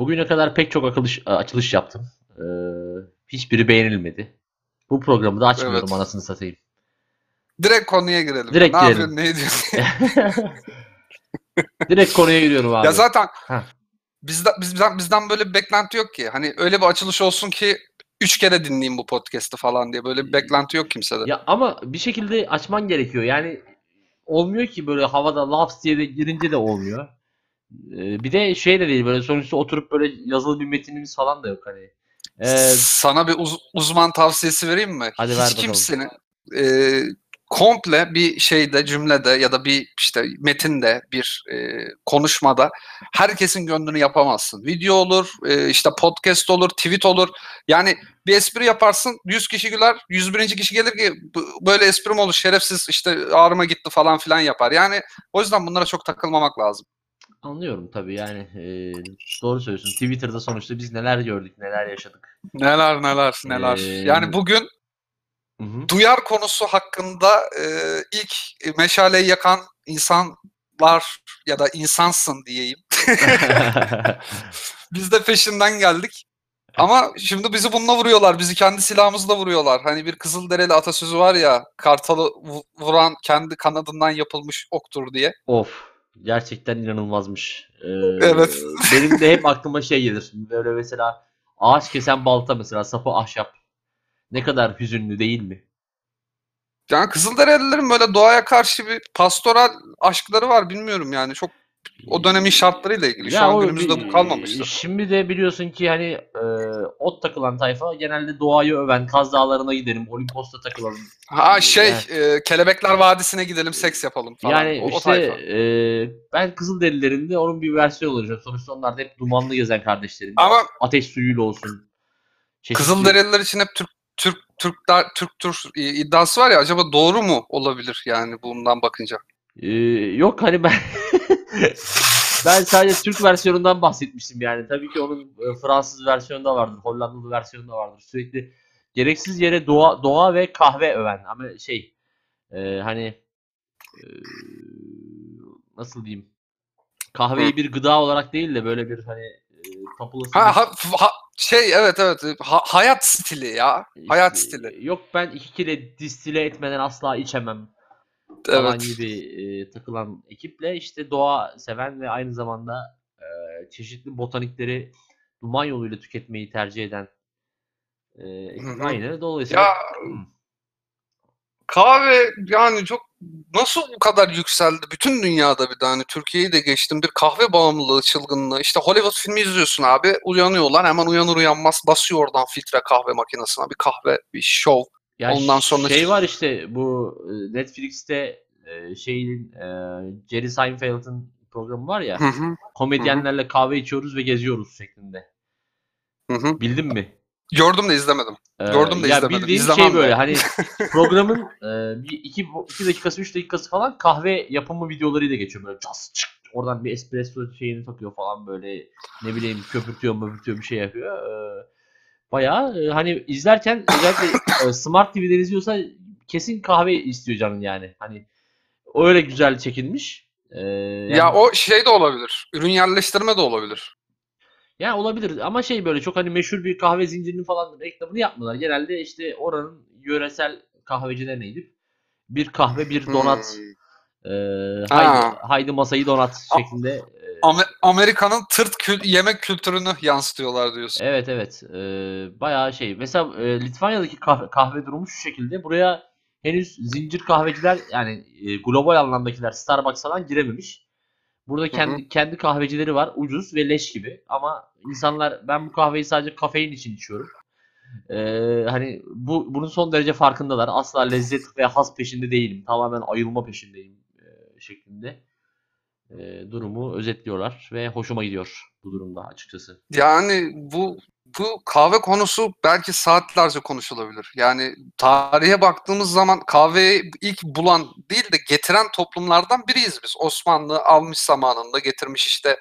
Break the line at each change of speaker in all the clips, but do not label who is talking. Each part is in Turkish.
Bugüne kadar pek çok akılış, açılış yaptım. Ee, hiçbiri beğenilmedi. Bu programı da açmıyorum
Evet.
anasını satayım.
Direkt konuya girelim.
Direkt
ne
girelim.
yapıyorsun, ne ediyorsun?
Direkt konuya giriyorum abi.
ya zaten
Heh.
bizden, bizden, bizden böyle bir beklenti yok ki. Hani öyle bir açılış olsun ki üç kere dinleyeyim bu podcast'ı falan diye. Böyle bir beklenti yok kimsede.
Ya ama bir şekilde açman gerekiyor. Yani olmuyor ki böyle havada laps diye de girince de olmuyor. Ee, bir de şey de değil böyle sonuçta oturup böyle yazılı bir metinimiz falan da yok hani. Ee,
Sana bir uz- uzman tavsiyesi vereyim mi?
Hadi
Hiç
ver bakalım.
kimsenin e, komple bir şeyde cümlede ya da bir işte metinde bir e, konuşmada herkesin gönlünü yapamazsın. Video olur, e, işte podcast olur, tweet olur. Yani bir espri yaparsın 100 kişi güler, 101. kişi gelir ki "Bu- böyle espri mi olur şerefsiz işte ağrıma gitti falan filan yapar. Yani o yüzden bunlara çok takılmamak lazım.
Anlıyorum tabii yani e, doğru söylüyorsun. Twitter'da sonuçta biz neler gördük, neler yaşadık.
Neler neler neler.
Ee,
Yani bugün
Hı hı.
duyar konusu hakkında e, ilk meşaleyi yakan insanlar ya da insansın diyeyim. Biz de peşinden geldik. Ama şimdi bizi bununla vuruyorlar. Bizi kendi silahımızla vuruyorlar. Hani bir Kızılderili atasözü var ya kartalı vu- vuran kendi kanadından yapılmış oktur diye.
Of. Gerçekten inanılmazmış. Ee,
Evet.
Benim de hep aklıma şey gelir. Böyle mesela ağaç kesen balta mesela sapı ahşap. Ne kadar hüzünlü değil mi?
Yani Kızılderililerin böyle doğaya karşı bir pastoral aşkları var bilmiyorum yani. Çok o dönemin şartlarıyla ilgili. Şu
Ya
an
o
günümüzde
bir-
bu kalmamıştır.
Şimdi de biliyorsun ki hani e, ot takılan tayfa genelde doğayı öven, Kaz Dağları'na gidelim, Olimpos'ta takılalım.
Ha şey e, Kelebekler Vadisi'ne gidelim seks yapalım falan.
Yani
o, o
işte
tayfa.
e, ben Kızılderililerin de onun bir versiyonu olacağım. Sonuçta onlar da hep dumanlı gezen kardeşlerim.
Ama
Ateş suyuyla olsun. Çeşitli-
Kızılderililer için hep Türk Türk Türkler Türk Türk iddiası var ya acaba doğru mu olabilir yani bundan bakınca?
Ee, yok hani ben ben sadece Türk versiyonundan bahsetmiştim yani. Tabii ki onun e, Fransız versiyonu da vardır, Hollandalı versiyonu da vardır. Sürekli gereksiz yere doğa doğa ve kahve öven ama şey e, hani e, nasıl diyeyim? Kahveyi bir gıda olarak değil de böyle bir hani e, tapılası
Ha, ha, ha- şey evet evet ha- hayat stili ya. Hayat stili.
Yok ben iki kere distile etmeden asla içemem. Falan
Evet.
gibi e, takılan ekiple işte doğa seven ve aynı zamanda e, çeşitli botanikleri duman yoluyla tüketmeyi tercih eden e, ekip. Aynı. Dolayısıyla
Ya kahve yani çok nasıl bu kadar yükseldi bütün dünyada bir de? Hani Türkiye'yi de geçtim bir kahve bağımlılığı çılgınlığı. İşte Hollywood filmi izliyorsun abi uyanıyorlar hemen uyanır uyanmaz basıyor oradan filtre kahve makinesine. Bir kahve bir şov
Ya
Ondan sonra
şey
şey-
var işte bu e, Netflix'te e, şeyin e, Jerry Seinfeld'in programı var ya
Hı hı,
komedyenlerle kahve içiyoruz ve geziyoruz şeklinde.
hı hı.
Bildin mi?
gördüm de izlemedim
Ee,
Gördüm de
ya
izlemedim.
bildiğin
İzlemem
şey böyle hani programın e, bir iki, iki dakikası üç dakikası falan kahve yapımı videolarıyla geçiyor böyle cas çık oradan bir espresso şeyini takıyor falan böyle ne bileyim köpürtüyor möpürtüyor bir şey yapıyor. Ee, bayağı e, hani izlerken özellikle e, Smart TV'den izliyorsa kesin kahve istiyor canın yani. Hani öyle güzel çekilmiş. Ee, yani-
Ya o şey de olabilir. Ürün yerleştirme de olabilir.
Yani olabilir ama şey böyle çok hani meşhur bir kahve zincirinin falan reklamını yapmıyorlar. Genelde işte oranın yöresel kahvecilerine gidip bir kahve bir donat
Hmm.
e,
Ha.
haydi, haydi masayı donat şeklinde.
Amer- Amerika'nın tırt kül- yemek kültürünü yansıtıyorlar diyorsun.
evet evet e, bayağı şey. Mesela e, Litvanya'daki kahve, kahve durumu şu şekilde. Buraya henüz zincir kahveciler yani e, global anlamdakiler Starbucks falan girememiş. Burada kendi kendi kahvecileri var. Ucuz ve leş gibi. Ama insanlar ben bu kahveyi sadece kafein için içiyorum. Ee, hani bu bunun son derece farkındalar. Asla lezzet ve haz peşinde değilim. Tamamen ayılma peşindeyim e, şeklinde e, durumu özetliyorlar ve hoşuma gidiyor bu durumda açıkçası.
Yani bu bu kahve konusu belki saatlerce konuşulabilir. Yani tarihe baktığımız zaman kahveyi ilk bulan değil de getiren toplumlardan biriyiz biz. Osmanlı almış zamanında getirmiş işte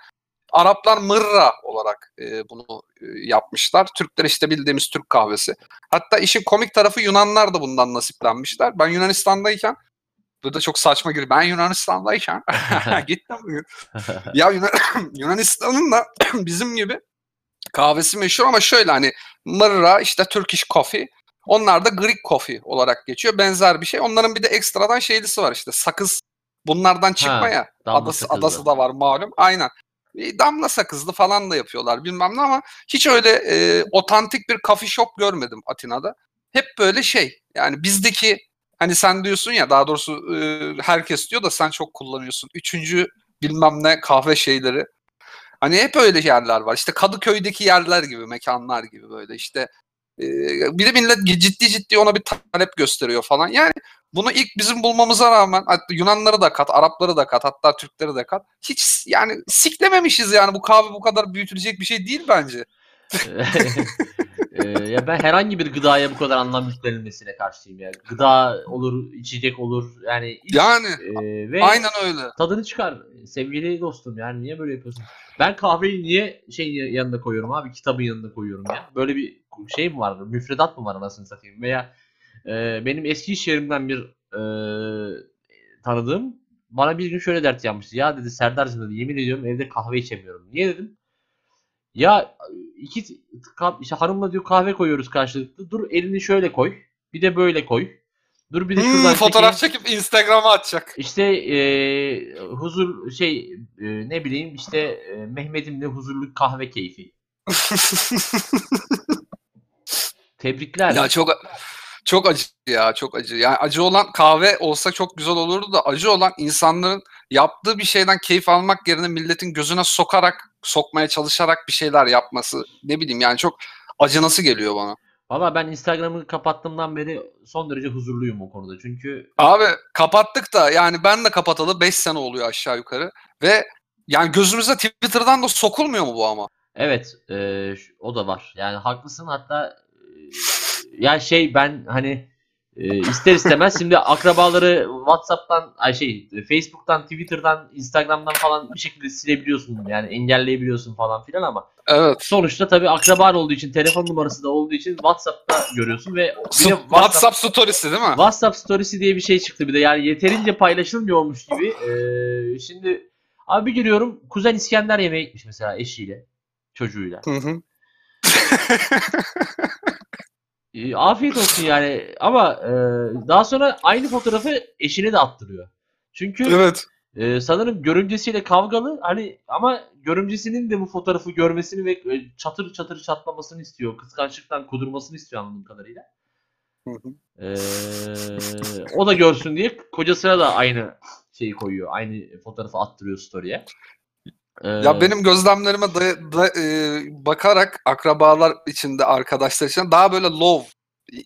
Araplar mırra olarak e, bunu e, yapmışlar. Türkler işte bildiğimiz Türk kahvesi. Hatta işin komik tarafı Yunanlar da bundan nasiplenmişler. Ben Yunanistan'dayken bu da çok saçma gibi. Ben Yunanistan'dayken gittim bugün. Ya Yunan- Yunanistan'ın da bizim gibi kahvesi meşhur ama şöyle hani Mırra işte Turkish Coffee. Onlar da Greek Coffee olarak geçiyor. Benzer bir şey. Onların bir de ekstradan şeylisi var işte sakız bunlardan çıkma
Ha,
ya. Adası,
sakızlı.
adası da var malum. Aynen. E, Damla sakızlı falan da yapıyorlar bilmem ne ama hiç öyle e, otantik bir coffee shop görmedim Atina'da. Hep böyle şey yani bizdeki hani sen diyorsun ya daha doğrusu e, herkes diyor da sen çok kullanıyorsun. Üçüncü bilmem ne kahve şeyleri. Hani hep öyle yerler var. İşte Kadıköy'deki yerler gibi, mekanlar gibi böyle işte. e, bir de millet ciddi ciddi ona bir talep gösteriyor falan. Yani bunu ilk bizim bulmamıza rağmen Yunanları da kat, Arapları da kat, hatta Türkleri de kat. Hiç yani siklememişiz yani bu kahve bu kadar büyütülecek bir şey değil bence.
Ee, ya ben herhangi bir gıdaya bu kadar anlam yüklenilmesine karşıyım ya. Gıda olur, içecek olur. Yani iç,
Yani
e, ve
aynen öyle.
tadını çıkar sevgili dostum. Yani niye böyle yapıyorsun? Ben kahveyi niye şey yanına koyuyorum abi? Kitabın yanına koyuyorum ya. Böyle bir şey mi var? Müfredat mı var anasını satayım? Veya e, benim eski iş yerimden bir e, tanıdığım bana bir gün şöyle dert yanmıştı. Ya dedi Serdar'cığım dedi yemin ediyorum evde kahve içemiyorum. Niye dedim? Ya iki kap, işte hanımla diyor kahve koyuyoruz karşılıklı. Dur elini şöyle koy. Bir de böyle koy. Dur bir de
Hmm,
şuradan
fotoğraf
çekeyim.
çekip Instagram'a atacak.
İşte e, huzur şey e, ne bileyim işte e, Mehmet'imle huzurlu kahve keyfi. Tebrikler.
ya çok çok acı ya çok acı. Yani acı olan kahve olsa çok güzel olurdu da acı olan insanların yaptığı bir şeyden keyif almak yerine milletin gözüne sokarak sokmaya çalışarak bir şeyler yapması ne bileyim yani çok acınası geliyor bana.
Valla ben Instagram'ı kapattığımdan beri son derece huzurluyum o konuda. Çünkü
Abi kapattık da yani ben de kapatalı 5 sene oluyor aşağı yukarı ve yani gözümüze Twitter'dan da sokulmuyor mu bu ama?
evet e, o da var. Yani haklısın hatta e, ya şey ben hani e, ister istemez şimdi akrabaları WhatsApp'tan ay şey Facebook'tan, Twitter'dan, Instagram'dan falan bir şekilde silebiliyorsun. Yani engelleyebiliyorsun falan filan ama
Evet.
sonuçta tabii akraban olduğu için telefon numarası da olduğu için WhatsApp'ta görüyorsun ve
Su- WhatsApp storiesi değil mi?
WhatsApp storiesi diye bir şey çıktı bir de yani yeterince paylaşılmıyormuş gibi. Ee, şimdi abi bir giriyorum kuzen İskender yemeğe gitmiş mesela eşiyle çocuğuyla.
Hı hı.
Ee, afiyet olsun yani ama e, daha sonra aynı fotoğrafı eşine de attırıyor. Çünkü
evet.
e, sanırım görümcesiyle kavgalı hani ama görümcesinin de bu fotoğrafı görmesini ve e, çatır çatır çatlamasını istiyor. Kıskançlıktan kudurmasını istiyor anladığım kadarıyla. Ee, o da görsün diye kocasına da aynı şeyi koyuyor. Aynı fotoğrafı attırıyor story'e. Ee,
Ya benim gözlemlerime da, da- e, bakarak akrabalar içinde arkadaşlar için daha böyle low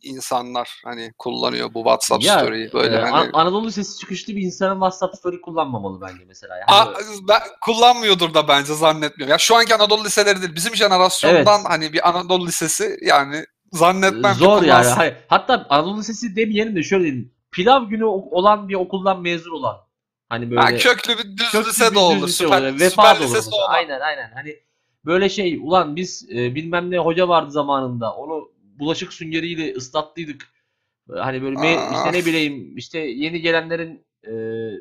insanlar hani kullanıyor bu WhatsApp
ya,
story'yi böyle
e,
hani.
An- Anadolu Lisesi çıkışlı bir insanın WhatsApp story kullanmamalı bence mesela. Yani
Aa, ben, kullanmıyordur da bence zannetmiyorum. Ya şu anki Anadolu liseleri değil. Bizim jenerasyondan hani bir Anadolu lisesi yani zannetmem
Zor yani. Hayır, hatta Anadolu Lisesi demeyelim de şöyle diyeyim. Pilav günü olan bir okuldan mezun olan. Hani böyle
Ha, köklü bir düz
köklü
lise
bir
de olur.
lise
Süper,
olur,
süper
da olur.
lisesi olan.
Aynen aynen. Hani böyle şey ulan biz e, bilmem ne hoca vardı zamanında. Onu bulaşık süngeriyle ıslattıydık. Hani böyle me-
Aa.
işte ne bileyim işte yeni gelenlerin e,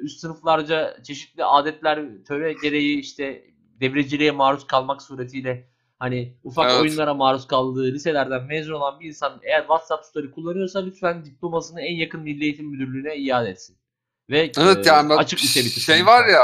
üst sınıflarca çeşitli adetler töre gereği işte devreciliğe maruz kalmak suretiyle hani ufak
Evet.
oyunlara maruz kaldığı liselerden mezun olan bir insan eğer WhatsApp story kullanıyorsa lütfen diplomasını en yakın Milli Eğitim Müdürlüğü'ne iade etsin. Ve
Evet
e,
yani
açık lise bitirsin.
şey var ya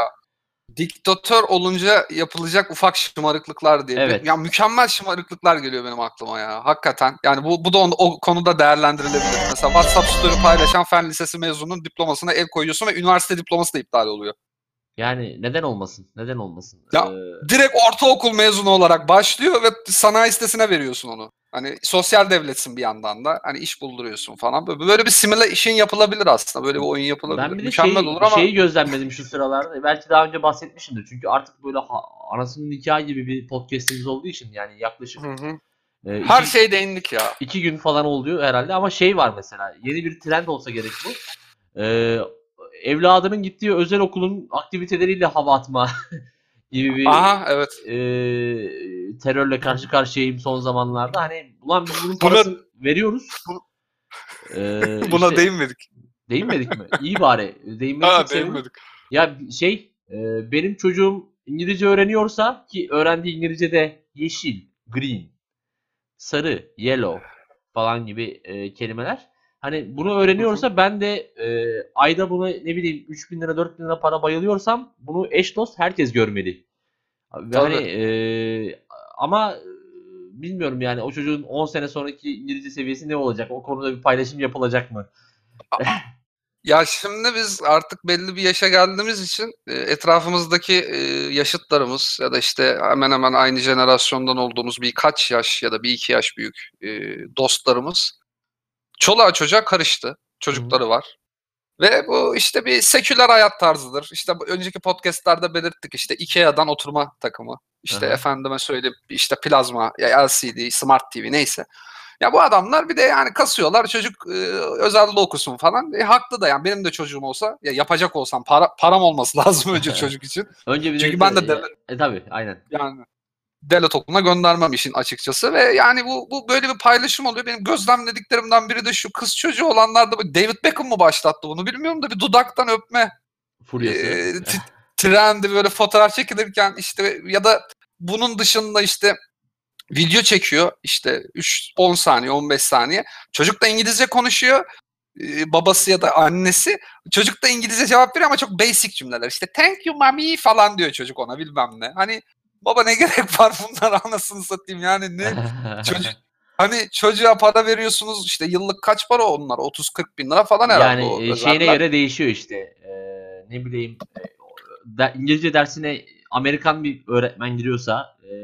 diktatör olunca yapılacak ufak şımarıklıklar diye.
Evet.
Ya mükemmel şımarıklıklar geliyor benim aklıma ya. Hakikaten. Yani bu bu da on- o konuda değerlendirilebilir. Mesela WhatsApp story paylaşan fen lisesi mezununun diplomasına el koyuyorsun ve üniversite diploması da iptal oluyor.
Yani neden olmasın? Neden olmasın?
Ya,
Ee,
Direkt ortaokul mezunu olarak başlıyor ve sanayi sitesine veriyorsun onu. Hani sosyal devletsin bir yandan da. Hani iş bulduruyorsun falan. Böyle, bir simüle yapılabilir aslında. Böyle bir oyun yapılabilir.
Ben bir de
Mükemmel
şeyi,
olur ama
şeyi gözlemledim şu sıralarda. Belki daha önce bahsetmişimdir. Çünkü artık böyle ha- anasının nikahı gibi bir podcast'imiz olduğu için yani yaklaşık
Hı hı.
e,
her
iki,
şey değindik ya.
iki gün falan oluyor herhalde. Ama şey var mesela yeni bir trend olsa gerek bu. Ee, evladının gittiği özel okulun aktiviteleriyle hava atma gibi bir
Aha evet.
e, terörle karşı karşıyayım son zamanlarda. Hani ulan biz bunun
Buna-
parasını veriyoruz. Ee,
Buna
işte-
değinmedik.
Değinmedik mi? İyi bari. Değinmek
Ha
sevindim.
değinmedik.
Ya şey e, benim çocuğum İngilizce öğreniyorsa ki öğrendiği İngilizce de yeşil, green, sarı, yellow falan gibi e, kelimeler. Hani bunu öğreniyorsa ben de e, ayda buna ne bileyim 3000 lira 4000 lira para bayılıyorsam bunu eş dost herkes görmeli. Ve
Tabii.
hani e, ama e, bilmiyorum yani o çocuğun 10 sene sonraki İngilizce seviyesi ne olacak? O konuda bir paylaşım yapılacak mı?
Ya şimdi biz artık belli bir yaşa geldiğimiz için e, etrafımızdaki e, yaşıtlarımız ya da işte hemen hemen aynı jenerasyondan olduğumuz birkaç yaş ya da bir iki yaş büyük dostlarımız çoluğa çocuğa karıştı. Çocukları var. Ve bu işte bir seküler hayat tarzıdır. İşte önceki podcastlerde belirttik işte Ikea'dan oturma takımı. İşte
Aha.
efendime söyleyeyim işte plazma, LCD, Smart TV neyse. Ya bu adamlar bir de yani kasıyorlar çocuk e, özelde okusun falan. E, haklı da yani benim de çocuğum olsa ya yapacak olsam para, param olması lazım önce çocuk için.
Önce bir
Çünkü ben de devlet-
e, tabii aynen.
Yani devlet okuluna göndermem işin açıkçası ve yani bu, bu böyle bir paylaşım oluyor. Benim gözlemlediklerimden biri de şu kız çocuğu olanlarda David Beckham mı başlattı bunu bilmiyorum da bir dudaktan öpme e, trendi böyle fotoğraf çekilirken işte ya da bunun dışında işte video çekiyor işte 3 10 saniye 15 saniye. Çocuk da İngilizce konuşuyor. babası ya da annesi çocuk da İngilizce cevap veriyor ama çok basic cümleler. İşte thank you mommy falan diyor çocuk ona bilmem ne. Hani baba ne gerek var bunlar anasını satayım yani ne çocuk hani çocuğa para veriyorsunuz işte yıllık kaç para onlar 30-40 bin lira falan herhalde o
yani e, şeyine
özeller.
göre değişiyor işte. E, ne bileyim e, de- İngilizce dersine Amerikan bir öğretmen giriyorsa e,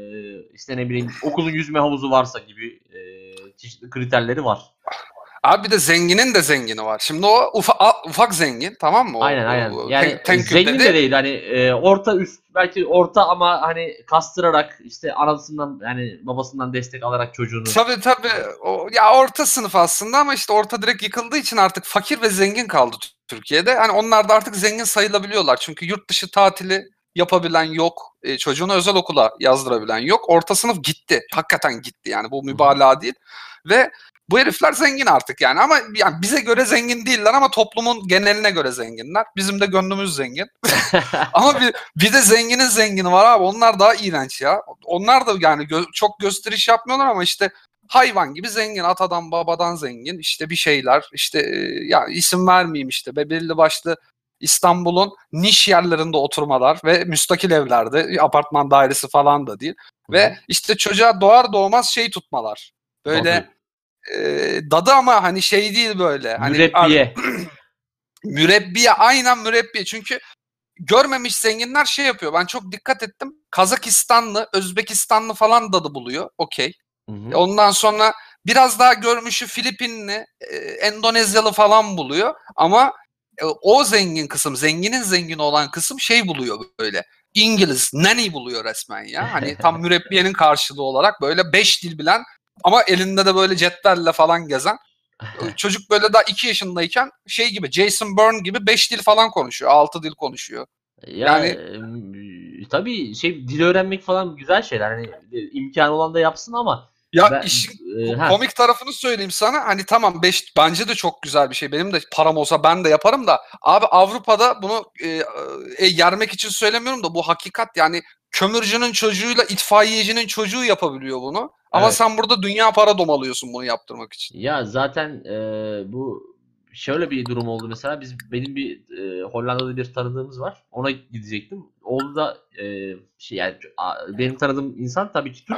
işte ne bileyim okulun yüzme havuzu varsa gibi e, çeşitli kriterleri var.
Abi bir de zenginin de zengini var. Şimdi o ufa, ufak zengin tamam mı? O-
Aynen aynen.
o-
Yani
ten-
zengin
dedi.
de değil hani e, orta üst belki orta ama hani kastırarak işte anasından yani babasından destek alarak çocuğunu.
Tabii tabii. O, ya orta sınıf aslında ama işte orta direkt yıkıldığı için artık fakir ve zengin kaldı Türkiye'de. Hani onlar da artık zengin sayılabiliyorlar. Çünkü yurt dışı tatili yapabilen yok. E, çocuğunu özel okula yazdırabilen yok. Orta sınıf gitti. Hakikaten gitti yani. Bu mübalağa değil. Ve bu herifler zengin artık yani ama yani bize göre zengin değiller ama toplumun geneline göre zenginler. Bizim de gönlümüz zengin. ama bir, bir de zenginin zengini var abi. Onlar daha iğrenç ya. Onlar da yani gö- çok gösteriş yapmıyorlar ama işte hayvan gibi zengin. Atadan babadan zengin. işte bir şeyler. işte e, ya isim vermeyeyim işte. Be belli başlı İstanbul'un niş yerlerinde oturmalar ve müstakil evlerde apartman dairesi falan da değil. Ve işte çocuğa doğar doğmaz şey tutmalar. Böyle e, dadı ama hani şey değil böyle. Hani
mürebbiye.
mürebbiye aynen mürebbiye çünkü görmemiş zenginler şey yapıyor. Ben çok dikkat ettim. Kazakistanlı, Özbekistanlı falan dadı buluyor. Okey.
Hı.
Ondan sonra biraz daha görmüşü Filipinli, e, Endonezyalı falan buluyor. Ama e, o zengin kısım, zenginin zengin olan kısım şey buluyor böyle. İngiliz, nanny buluyor resmen ya. Hani tam mürebbiyenin karşılığı olarak böyle beş dil bilen ama elinde de böyle cetvelle falan gezen. Çocuk böyle daha iki yaşındayken şey gibi Jason Bourne gibi beş dil falan konuşuyor. Altı dil konuşuyor.
Ya,
Yani-
e, tabii şey dil öğrenmek falan güzel şeyler. Hani e, imkanı olan da yapsın ama
Ya
ben,
işin
e,
komik tarafını söyleyeyim sana. Hani tamam beş bence de çok güzel bir şey. Benim de param olsa ben de yaparım da abi Avrupa'da bunu e, e, yermek için söylemiyorum da bu hakikat yani kömürcünün çocuğuyla itfaiyecinin çocuğu yapabiliyor bunu. Ama
Evet.
sen burada dünya para domalıyorsun bunu yaptırmak için.
Ya zaten e, bu şöyle bir durum oldu mesela biz benim bir e, Hollanda'da bir tanıdığımız var. Ona gidecektim. Oğlu da e, şey yani a- benim tanıdığım insan tabii ki Türk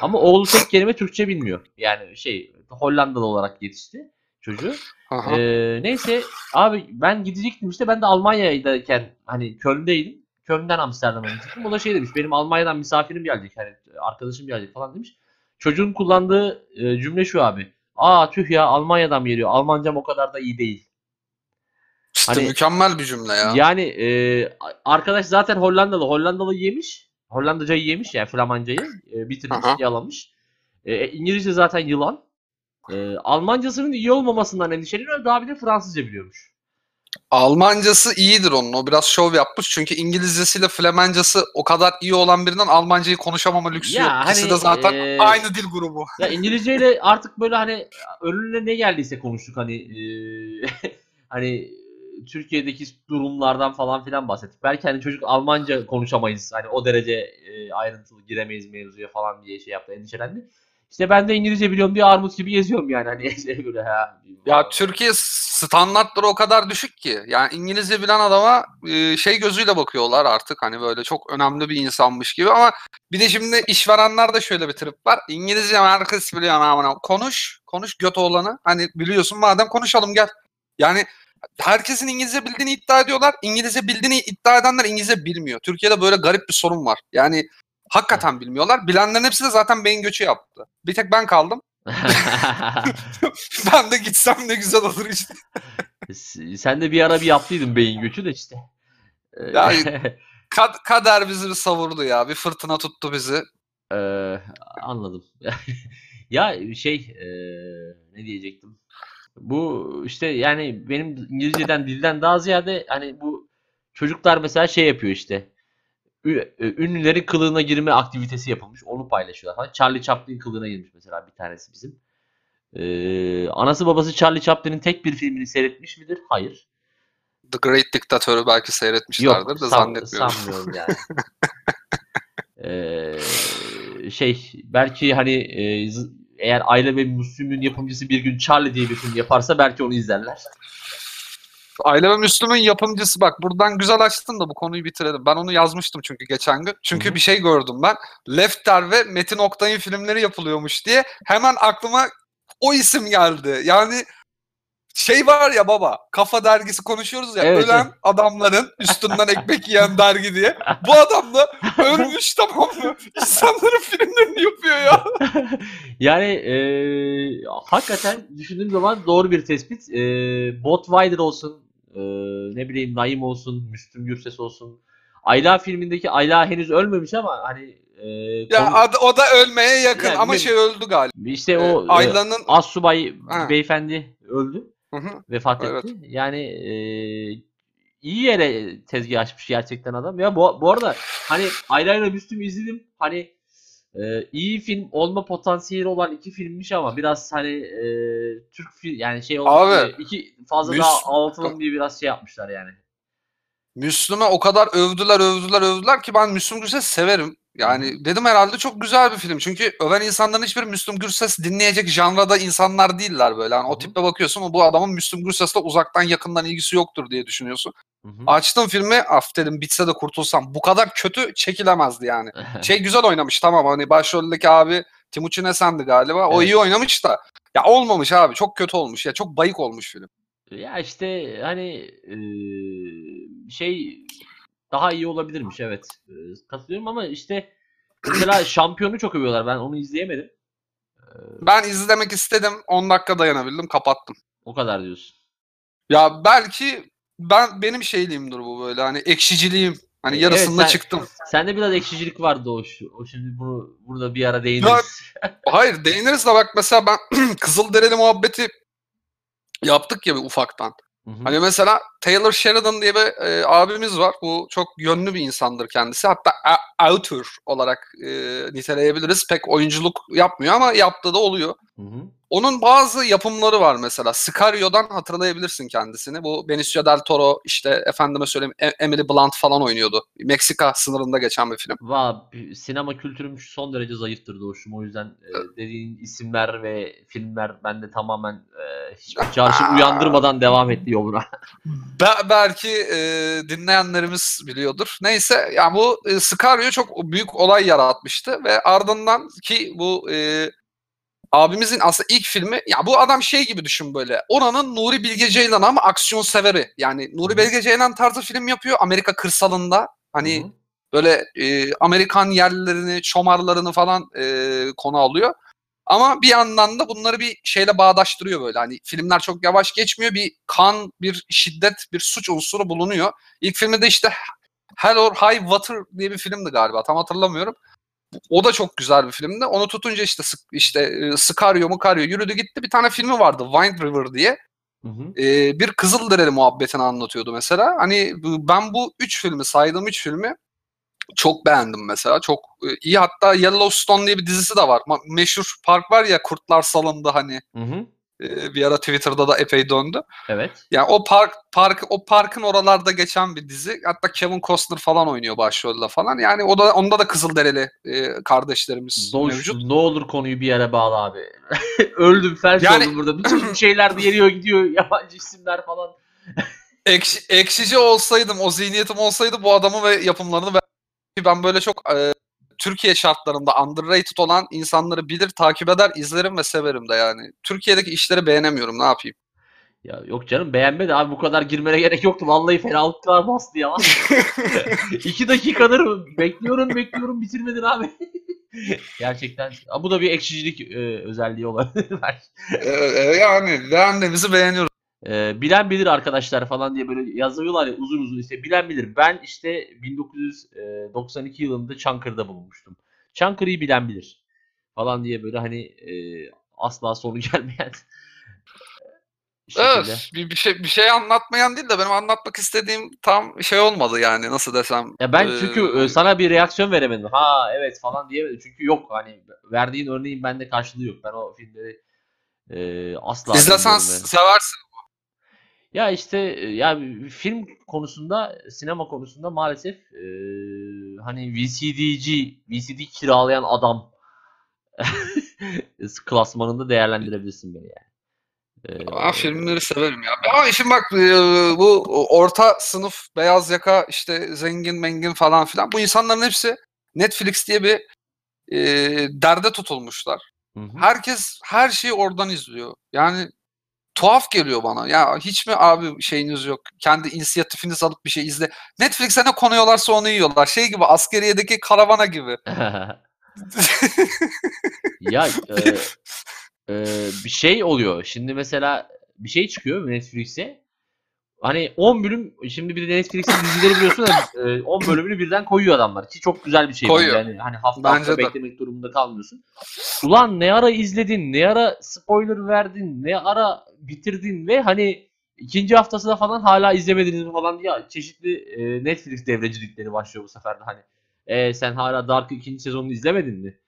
ama oğlu tek kelime Türkçe bilmiyor. Yani şey Hollandalı olarak yetişti çocuğu.
Aha.
Ee, neyse abi ben gidecektim işte ben de Almanya'dayken hani Köln'deydim. Köln'den Amsterdam'a gidecektim. O da şey demiş benim Almanya'dan misafirim gelecek hani arkadaşım gelecek falan demiş. Çocuğun kullandığı e, cümle şu abi. Aa tüh ya Almanya'dan geliyor? Almancam o kadar da iyi değil.
İşte
hani-
mükemmel bir cümle ya.
Yani e, arkadaş zaten Hollandalı. Hollandalı yemiş. Hollandacayı yemiş yani Flamancayı. E, bitirmiş,
Aha.
yalamış. E, İngilizce zaten yılan. E, Almancasının iyi olmamasından endişeleniyor. Daha bir de Fransızca biliyormuş.
Almancası iyidir onun. O biraz şov yapmış. Çünkü İngilizcesiyle Flemencası o kadar iyi olan birinden Almancayı konuşamama lüksü
Ya
yok. İkisi
hani,
de zaten
e,
aynı dil grubu.
Ya İngilizceyle artık böyle hani önüne ne geldiyse konuştuk hani eee, hani Türkiye'deki durumlardan falan filan bahsettik. Belki hani çocuk Almanca konuşamayız. Hani o derece e, ayrıntılı giremeyiz mevzuya falan diye şey yaptı, endişelendi. İşte ben de İngilizce biliyorum diye armut gibi geziyorum yani hani şey böyle ha.
Ya Türkiye standartları o kadar düşük ki. Yani İngilizce bilen adama e, şey gözüyle bakıyorlar artık hani böyle çok önemli bir insanmış gibi ama bir de şimdi işverenler de şöyle bir trip var. İngilizce herkes biliyor ama konuş, konuş göt oğlanı. Hani biliyorsun madem konuşalım gel. Yani herkesin İngilizce bildiğini iddia ediyorlar. İngilizce bildiğini iddia edenler İngilizce bilmiyor. Türkiye'de böyle garip bir sorun var. Yani hakikaten bilmiyorlar. Bilenlerin hepsi de zaten beyin göçü yaptı. Bir tek ben kaldım. ben de gitsem ne güzel olur işte.
Sen de bir ara bir yaptıydın beyin göçü de işte.
Yani kad- kader bizi bir savurdu ya. Bir fırtına tuttu bizi.
Ee, anladım. ya şey e, ne diyecektim? Bu işte yani benim İngilizceden dilden daha ziyade hani bu çocuklar mesela şey yapıyor işte. Ünlülerin kılığına girme aktivitesi yapılmış. Onu paylaşıyorlar. Charlie Chaplin kılığına girmiş mesela bir tanesi bizim. Ee, anası babası Charlie Chaplin'in tek bir filmini seyretmiş midir? Hayır.
The Great Dictator'ı belki seyretmişlerdir
Yok,
de
san,
zannetmiyorum.
Sanmıyorum yani. ee, şey belki hani e, eğer Aile ve Müslüm'ün yapımcısı bir gün Charlie diye bir film yaparsa belki onu izlerler.
Aile ve Müslüm'ün yapımcısı bak buradan güzel açtın da bu konuyu bitirelim. Ben onu yazmıştım çünkü geçen gün. Çünkü
Hı-hı.
bir şey gördüm ben. Lefter ve Metin Oktay'ın filmleri yapılıyormuş diye hemen aklıma o isim geldi. Yani şey var ya baba kafa dergisi konuşuyoruz ya
Evet,
ölen adamların üstünden ekmek yiyen dergi diye. Bu adam da ölmüş tamam mı? İnsanların filmlerini yapıyor ya.
yani e, hakikaten düşündüğüm zaman doğru bir tespit. E, Bot Wider olsun, e, ne bileyim Naim olsun, Müslüm Gürses olsun. Ayla filmindeki Ayla henüz ölmemiş ama hani e,
Ya
konu-
ad- o da ölmeye yakın
Yani
ama
bir-
şey öldü galiba.
işte o e,
Ayla'nın
Assubay
Ha.
beyefendi öldü.
Hı hı.
vefat
Evet.
etti. Yani e, iyi yere tezgah açmış gerçekten adam. Ya bu, bu arada hani Ayla ile Müslüm'ü izledim. Hani e, iyi film olma potansiyeli olan iki filmmiş ama biraz hani e, Türk film yani şey olmuş
Abi,
iki fazla
Müs-
daha ağlatalım diye biraz şey yapmışlar yani.
Müslüm'e o kadar övdüler övdüler övdüler ki ben Müslüm Gürses severim. Yani dedim herhalde çok güzel bir film. Çünkü öven insanların hiçbiri Müslüm Gürses dinleyecek janrada insanlar değiller böyle. Yani o
hı.
tipe bakıyorsun ama bu adamın Müslüm Gürses'le uzaktan yakından ilgisi yoktur diye düşünüyorsun.
Hı hı.
Açtım filmi af dedim bitse de kurtulsam. Bu kadar kötü çekilemezdi yani. Şey güzel oynamış tamam hani başroldeki abi Timuçin Esen'di galiba. O
Evet.
iyi oynamış da ya olmamış abi çok kötü olmuş ya çok bayık olmuş film.
ya işte hani şey daha iyi olabilirmiş evet. E, katılıyorum ama işte mesela şampiyonu çok övüyorlar. Ben onu izleyemedim.
Ben izlemek istedim 10 dakika dayanabildim kapattım.
O kadar diyorsun.
Ya belki ben benim şeyliğimdir bu böyle hani ekşiciliğim. Hani
Evet,
yarısında
sen-
çıktım.
Sende biraz ekşicilik vardı o, o şimdi bunu burada bir ara değiniriz.
Hayır değiniriz de bak mesela ben Kızılderili muhabbeti yaptık ya bir ufaktan.
Hı hı.
Hani mesela Taylor Sheridan diye bir e, abimiz var. Bu çok yönlü bir insandır kendisi. Hatta author olarak e, niteleyebiliriz. Pek oyunculuk yapmıyor ama yaptığı da oluyor.
Hı hı.
Onun bazı yapımları var mesela. Sicario'dan hatırlayabilirsin kendisini. Bu Benicio del Toro işte efendime söyleyeyim E- Emily Blunt falan oynuyordu. Meksika sınırında geçen bir film.
Va, sinema kültürüm son derece zayıftır Doğuş'um. O yüzden e, dediğin isimler ve filmler bende tamamen e, hiçbir uyandırmadan devam etti yoluna.
Be- belki e, dinleyenlerimiz biliyordur. Neyse yani bu e, Sicario çok büyük olay yaratmıştı ve ardından ki bu e, abimizin aslında ilk filmi ya bu adam şey gibi düşün böyle. Oranın Nuri Bilge Ceylan ama aksiyon severi. Yani Nuri. Bilge Ceylan tarzı film yapıyor Amerika kırsalında. Hani
Hı hı.
böyle e, Amerikan yerlilerini, çomarlarını falan e, konu alıyor. Ama bir yandan da bunları bir şeyle bağdaştırıyor böyle. Hani filmler çok yavaş geçmiyor. Bir kan, bir şiddet, bir suç unsuru bulunuyor. İlk filmi de işte Hell or High Water diye bir filmdi galiba. Tam hatırlamıyorum. O da çok güzel bir filmdi. Onu tutunca işte işte e, Sicario Mukario yürüdü gitti. Bir tane filmi vardı Wind River diye.
Hı hı.
Ee, bir Kızılderili muhabbetini anlatıyordu mesela. Hani ben bu üç filmi saydığım üç filmi çok beğendim mesela. Çok e, iyi. Hatta Yellowstone diye bir dizisi de var. Meşhur park var ya Kurtlar Salındı hani.
Hı hı.
E, bir ara Twitter'da da epey döndü.
Evet.
Yani o park park o parkın oralarda geçen bir dizi. Hatta Kevin Costner falan oynuyor başrolde falan. Yani o da onda da Kızılderili e, kardeşlerimiz
Doğuş
mevcut.
ne olur konuyu bir yere bağla abi. Öldüm felç
Yani-
oldum burada. Bütün şeyler de geliyor gidiyor. Yabancı isimler falan.
Ekşi, ekşici olsaydım, o zihniyetim olsaydı bu adamı ve yapımlarını ben, ben böyle çok e, Türkiye şartlarında underrated olan insanları bilir, takip eder, izlerim ve severim de yani. Türkiye'deki işleri beğenemiyorum, ne yapayım?
Ya yok canım beğenme de abi bu kadar girmene gerek yoktu. Vallahi fenalıklar bastı ya. İki dakikadır bekliyorum bekliyorum bitirmedin abi. Gerçekten. Bu da bir ekşicilik e, özelliği olabilir belki.
E, e, yani beğendiğimizi beğeniyoruz.
Ee, bilen bilir arkadaşlar falan diye böyle yazıyorlar ya uzun uzun işte bilen bilir. Ben işte 1992 yılında Çankırı'da bulunmuştum. Çankırı'yı bilen bilir falan diye böyle hani e, asla sonu gelmeyen şekilde.
Evet, bir, bir şey bir şey anlatmayan değil de benim anlatmak istediğim tam şey olmadı yani nasıl desem.
Ya ben
Ee,
çünkü e, sana bir reaksiyon veremedim. Ha evet falan diyemedim. Çünkü yok hani verdiğin örneğin bende karşılığı yok. Ben o filmleri e, asla
izlesen seversin.
Ya işte e, ya film konusunda, sinema konusunda maalesef e, hani VCD'ci, VCD kiralayan adam klasmanında değerlendirebilirsin beni yani. E,
Ben filmleri severim ya. Ama şimdi bak e, bu orta sınıf beyaz yaka işte zengin mengin falan filan bu insanların hepsi Netflix diye bir e, derde tutulmuşlar.
hı hı.
Herkes her şeyi oradan izliyor. Yani tuhaf geliyor bana. Ya hiç mi abi şeyiniz yok? Kendi inisiyatifiniz alıp bir şey izle. Netflix'e ne konuyorlarsa onu yiyorlar. Şey gibi askeriyedeki karavana gibi.
Ya e, e, bir şey oluyor. Şimdi mesela bir şey çıkıyor Netflix'e. Hani 10 bölüm şimdi bir de Netflix'in dizileri biliyorsun ya e, 10 bölümünü birden koyuyor adamlar ki çok güzel bir şey
Koyuyor.
Yani hani hafta
Bence
hafta
de.
beklemek durumunda kalmıyorsun. Ulan ne ara izledin, ne ara spoiler verdin, ne ara bitirdin ve hani ikinci haftasında falan hala izlemediniz mi falan diye çeşitli e, Netflix devrecilikleri başlıyor bu sefer de hani. E, sen hala Dark ikinci sezonunu izlemedin mi?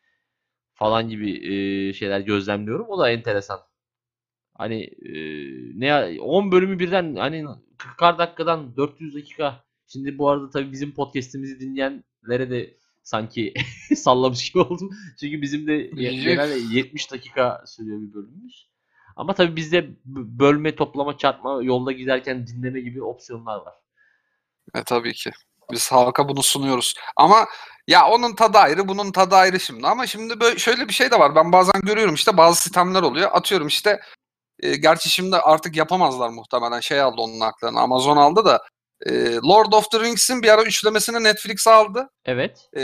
Falan gibi e, şeyler gözlemliyorum. O da enteresan. Hani e, ne 10 bölümü birden hani 40 dakikadan 400 dakika. Şimdi bu arada tabii bizim podcast'imizi dinleyenlere de sanki sallamış gibi oldum. Çünkü bizim de genelde 70 dakika sürüyor bir bölümümüz. Ama tabii bizde bölme, toplama, çarpma, yolda giderken dinleme gibi opsiyonlar var.
E tabii ki. Biz halka bunu sunuyoruz. Ama ya onun tadı ayrı, bunun tadı ayrı şimdi. Ama şimdi böyle şöyle bir şey de var. Ben bazen görüyorum işte bazı sistemler oluyor. Atıyorum işte e, gerçi şimdi artık yapamazlar muhtemelen. Şey aldı onun haklarını. Amazon aldı da e, Lord of the Rings'in bir ara üçlemesini Netflix aldı.
Evet.
E,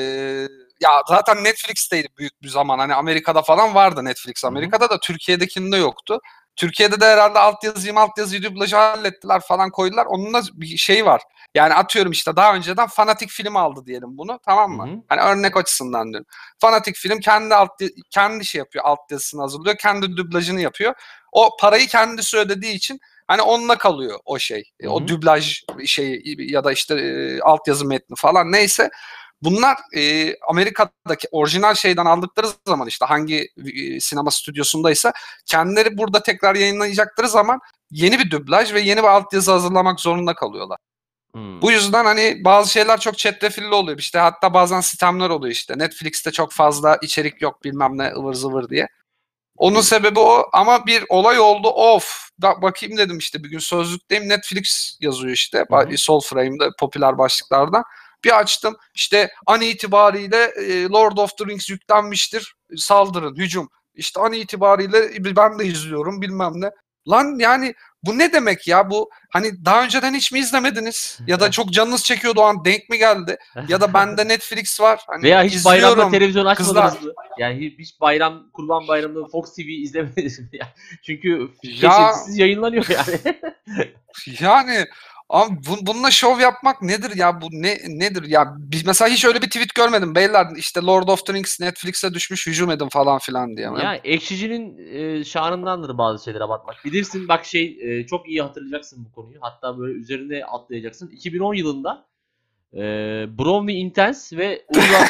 ya zaten Netflix'teydi büyük bir zaman. Hani Amerika'da falan vardı Netflix. Amerika'da da Türkiye'dekinde yoktu. Türkiye'de de herhalde altyazıyı altyazıyı dublajı hallettiler falan koydular. Onun da bir şey var. Yani atıyorum işte daha önceden fanatik film aldı diyelim bunu tamam mı?
Hı hı.
Hani örnek açısından diyorum. Fanatik film kendi alt kendi şey yapıyor, altyazısını hazırlıyor, kendi dublajını yapıyor. O parayı kendisi ödediği için hani onunla kalıyor o şey. E,
Hı
O dublaj şeyi ya da işte e, altyazı metni falan neyse. Bunlar e, Amerika'daki orijinal şeyden aldıkları zaman işte hangi e, sinema stüdyosundaysa kendileri burada tekrar yayınlayacakları zaman yeni bir dublaj ve yeni bir altyazı hazırlamak zorunda kalıyorlar.
Hmm.
Bu yüzden hani bazı şeyler çok çetrefilli oluyor. İşte hatta bazen sistemler oluyor işte. Netflix'te çok fazla içerik yok bilmem ne ıvır zıvır diye. Onun sebebi o ama bir olay oldu of da, bakayım dedim işte bir gün sözlükteyim Netflix yazıyor işte
Hı hı.
Sol Frame'de popüler başlıklardan. Bir açtım işte an itibariyle e, Lord of the Rings yüklenmiştir saldırın hücum. İşte an itibariyle ben de izliyorum bilmem ne. Lan yani bu ne demek ya bu hani daha önceden hiç mi izlemediniz? Ya da çok canınız çekiyordu o an denk mi geldi? Ya da bende Netflix var. Hani
Veya hiç bayramda
izliyorum.
televizyon açmadınız mı? Yani hiç- bayram, kurban bayramında Fox TV izlemediniz mi? ya? Çünkü
Ya-
yayınlanıyor yani.
Yani ama bu, bununla şov yapmak nedir ya bu ne nedir ya biz mesela hiç öyle bir tweet görmedim beyler işte Lord of the Rings Netflix'e düşmüş hücum edin falan filan diye.
ya ekşicinin e, şanındandır bazı şeylere batmak. Bilirsin bak şey e, çok iyi hatırlayacaksın bu konuyu. Hatta böyle üzerine atlayacaksın. 2010 yılında e, Brownie Intense ve Uludağ,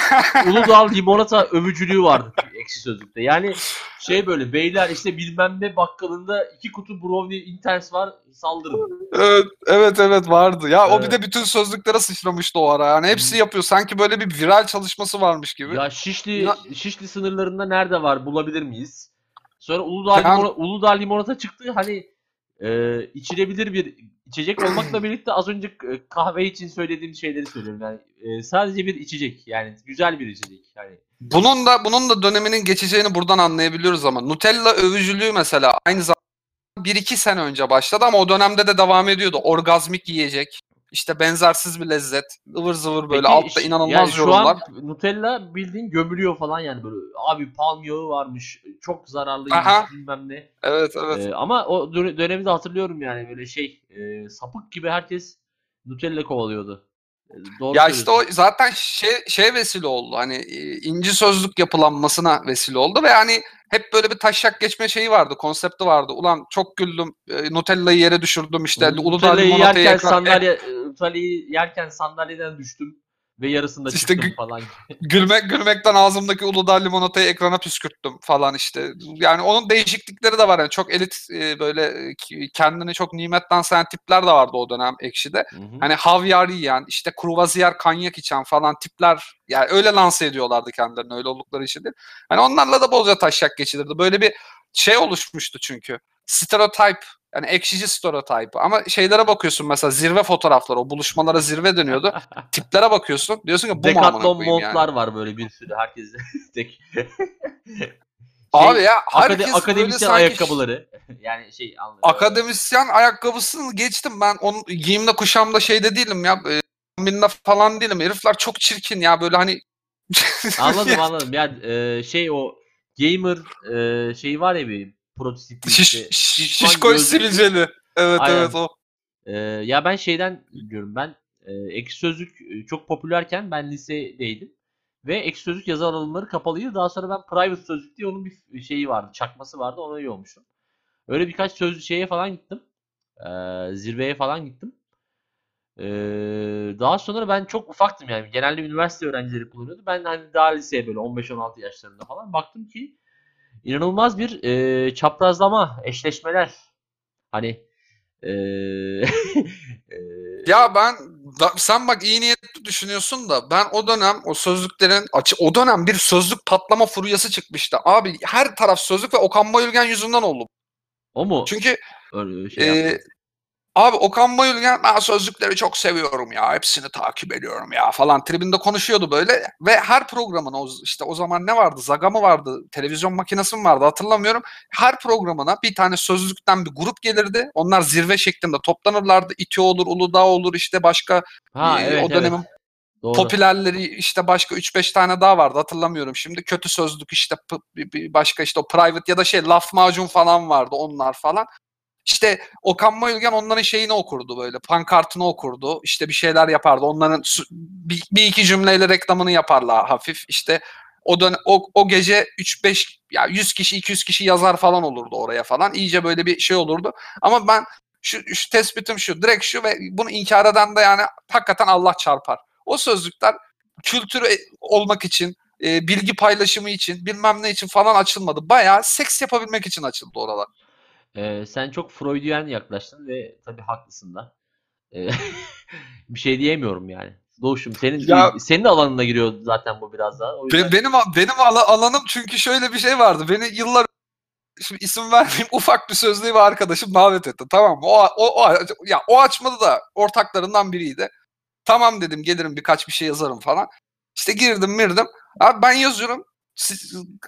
Uludağ Limonata övücülüğü vardı ekşi sözlükte. Yani Şey böyle beyler işte bilmem ne bakkalında iki kutu brownie inters var saldırın.
Evet, evet evet vardı. Ya o bir
Evet.
de bütün sözlüklere sıçramıştı o ara. Yani hepsi yapıyor. Sanki böyle bir viral çalışması varmış gibi.
Ya Şişli
Ya-
Şişli sınırlarında nerede var bulabilir miyiz? Sonra Uludağ,
Yani-
limona- Uludağ limonata çıktı. Hani e, içilebilir bir içecek olmakla birlikte az önce e, kahve için söylediğim şeyleri söylüyorum. Yani e, sadece bir içecek. Yani güzel bir içecek. Yani
Bunun da bunun da döneminin geçeceğini buradan anlayabiliyoruz ama Nutella övücülüğü mesela aynı zamanda 1-2 sene önce başladı ama o dönemde de devam ediyordu. Orgazmik yiyecek. İşte benzersiz bir lezzet. ıvır zıvır böyle
Peki,
altta inanılmaz
yani şu
yorumlar.
an Nutella bildiğin gömülüyor falan yani böyle. Abi palm yağı varmış. Çok zararlıymış
Aha.
bilmem ne.
Evet evet.
Ee, ama o dö- dönemi de hatırlıyorum yani böyle şey e, sapık gibi herkes Nutella kovalıyordu. E, Doğru
Ya işte o zaten şey şey vesile oldu. Hani e, inci sözlük yapılanmasına vesile oldu ve hani hep böyle bir taşak geçme şeyi vardı, konsepti vardı. Ulan çok güldüm, e, Nutella'yı yere düşürdüm işte.
Nutella'yı yerken sandalye Nutella'yı yerken sandalyeden düştüm ve yarısında
İşte
çıktım
gü-
falan.
Gülmek gülmekten ağzımdaki Uludağ limonatayı ekrana püskürttüm falan işte. Yani onun değişiklikleri de var. Yani çok elit e, böyle kendini çok nimetten sayan tipler de vardı o dönem ekşide.
Hı hı.
Hani havyar yiyen, işte kruvaziyer kanyak içen falan tipler yani öyle lanse ediyorlardı kendilerini öyle oldukları için değil. Hani onlarla da bolca taşak geçilirdi. Böyle bir şey oluşmuştu çünkü. Stereotip yani ekşici stereotip. Ama şeylere bakıyorsun mesela zirve fotoğrafları o buluşmalara zirve deniyordu. Tiplere bakıyorsun diyorsun ki bu
Decathlon
koyayım yani.
montlar var böyle bir sürü herkes tek.
Abi
Şey,
ya
akade-
herkes böyle
akademisyen
sanki
ayakkabıları. yani şey anlıyorum.
akademisyen ayakkabısını geçtim ben onun giyimde kuşamda şeyde değilim ya e, kombinde falan değilim herifler çok çirkin ya böyle hani
Anladım anladım. Yani e, şey o gamer e, şeyi var ya bir prototip
Şiş,
işte,
şiş, sivilceli. Evet
Aynen.
evet o.
E, ya ben şeyden diyorum ben e, ekşi sözlük e, çok popülerken ben lisedeydim. Ve ekşi sözlük yazı alanları kapalıydı. Daha sonra ben private sözlük diye onun bir şeyi vardı. Çakması vardı. Ona üye olmuştum. Öyle birkaç sözlük şeye falan gittim. E, zirveye falan gittim. E, daha sonra ben çok ufaktım yani. Genelde üniversite öğrencileri kullanıyordu. Ben hani daha liseye böyle 15-16 yaşlarında falan baktım ki inanılmaz bir e, çaprazlama, eşleşmeler. Hani e,
Ya ben da- sen bak iyi niyetli düşünüyorsun da ben o dönem o sözlüklerin o dönem bir sözlük patlama furyası çıkmıştı. Abi her taraf sözlük ve Okan Bayülgen yüzünden oldu.
o mu
Çünkü
şey
e,
yaptı?
Abi Okan Bayülgen ben sözlükleri çok seviyorum ya hepsini takip ediyorum ya falan tribinde konuşuyordu böyle ve her programına o, işte o zaman ne vardı Zaga mı vardı televizyon makinesi mi vardı hatırlamıyorum. Her programına bir tane sözlükten bir grup gelirdi. Onlar zirve şeklinde toplanırlardı. İTÜ olur, Uludağ olur işte başka
Ha
e,
evet
o dönemin
evet. Doğru.
popülerleri işte başka 3-5 tane daha vardı hatırlamıyorum şimdi. Kötü sözlük işte başka işte o private ya da şey laf macun falan vardı onlar falan. İşte Okan Bayülgen onların şeyini okurdu böyle pankartını okurdu işte bir şeyler yapardı onların bir, bir iki cümleyle reklamını yaparlar hafif işte o dön o, o gece 3-5 ya 100 kişi 200 kişi yazar falan olurdu oraya falan iyice böyle bir şey olurdu ama ben şu, şu tespitim şu direkt şu ve bunu inkar eden de yani hakikaten Allah çarpar. O sözlükler kültürü e- olmak için, e, bilgi paylaşımı için, bilmem ne için falan açılmadı. Bayağı seks yapabilmek için açıldı oralar.
Ee, sen çok Freudian yaklaştın ve tabii haklısın da. Ee, bir şey diyemiyorum yani. Doğuşum senin
Ya-
senin alanına giriyor zaten bu biraz daha. O yüzden
benim benim ala- alanım çünkü şöyle bir şey vardı. Beni yıllar şimdi isim vermeyeyim ufak bir sözlüğü ve arkadaşım davet etti. Tamam? O, o, o ya o açmadı da ortaklarından biriydi. Tamam dedim gelirim birkaç bir şey yazarım falan. İşte girdim mirdim. Abi ben yazıyorum.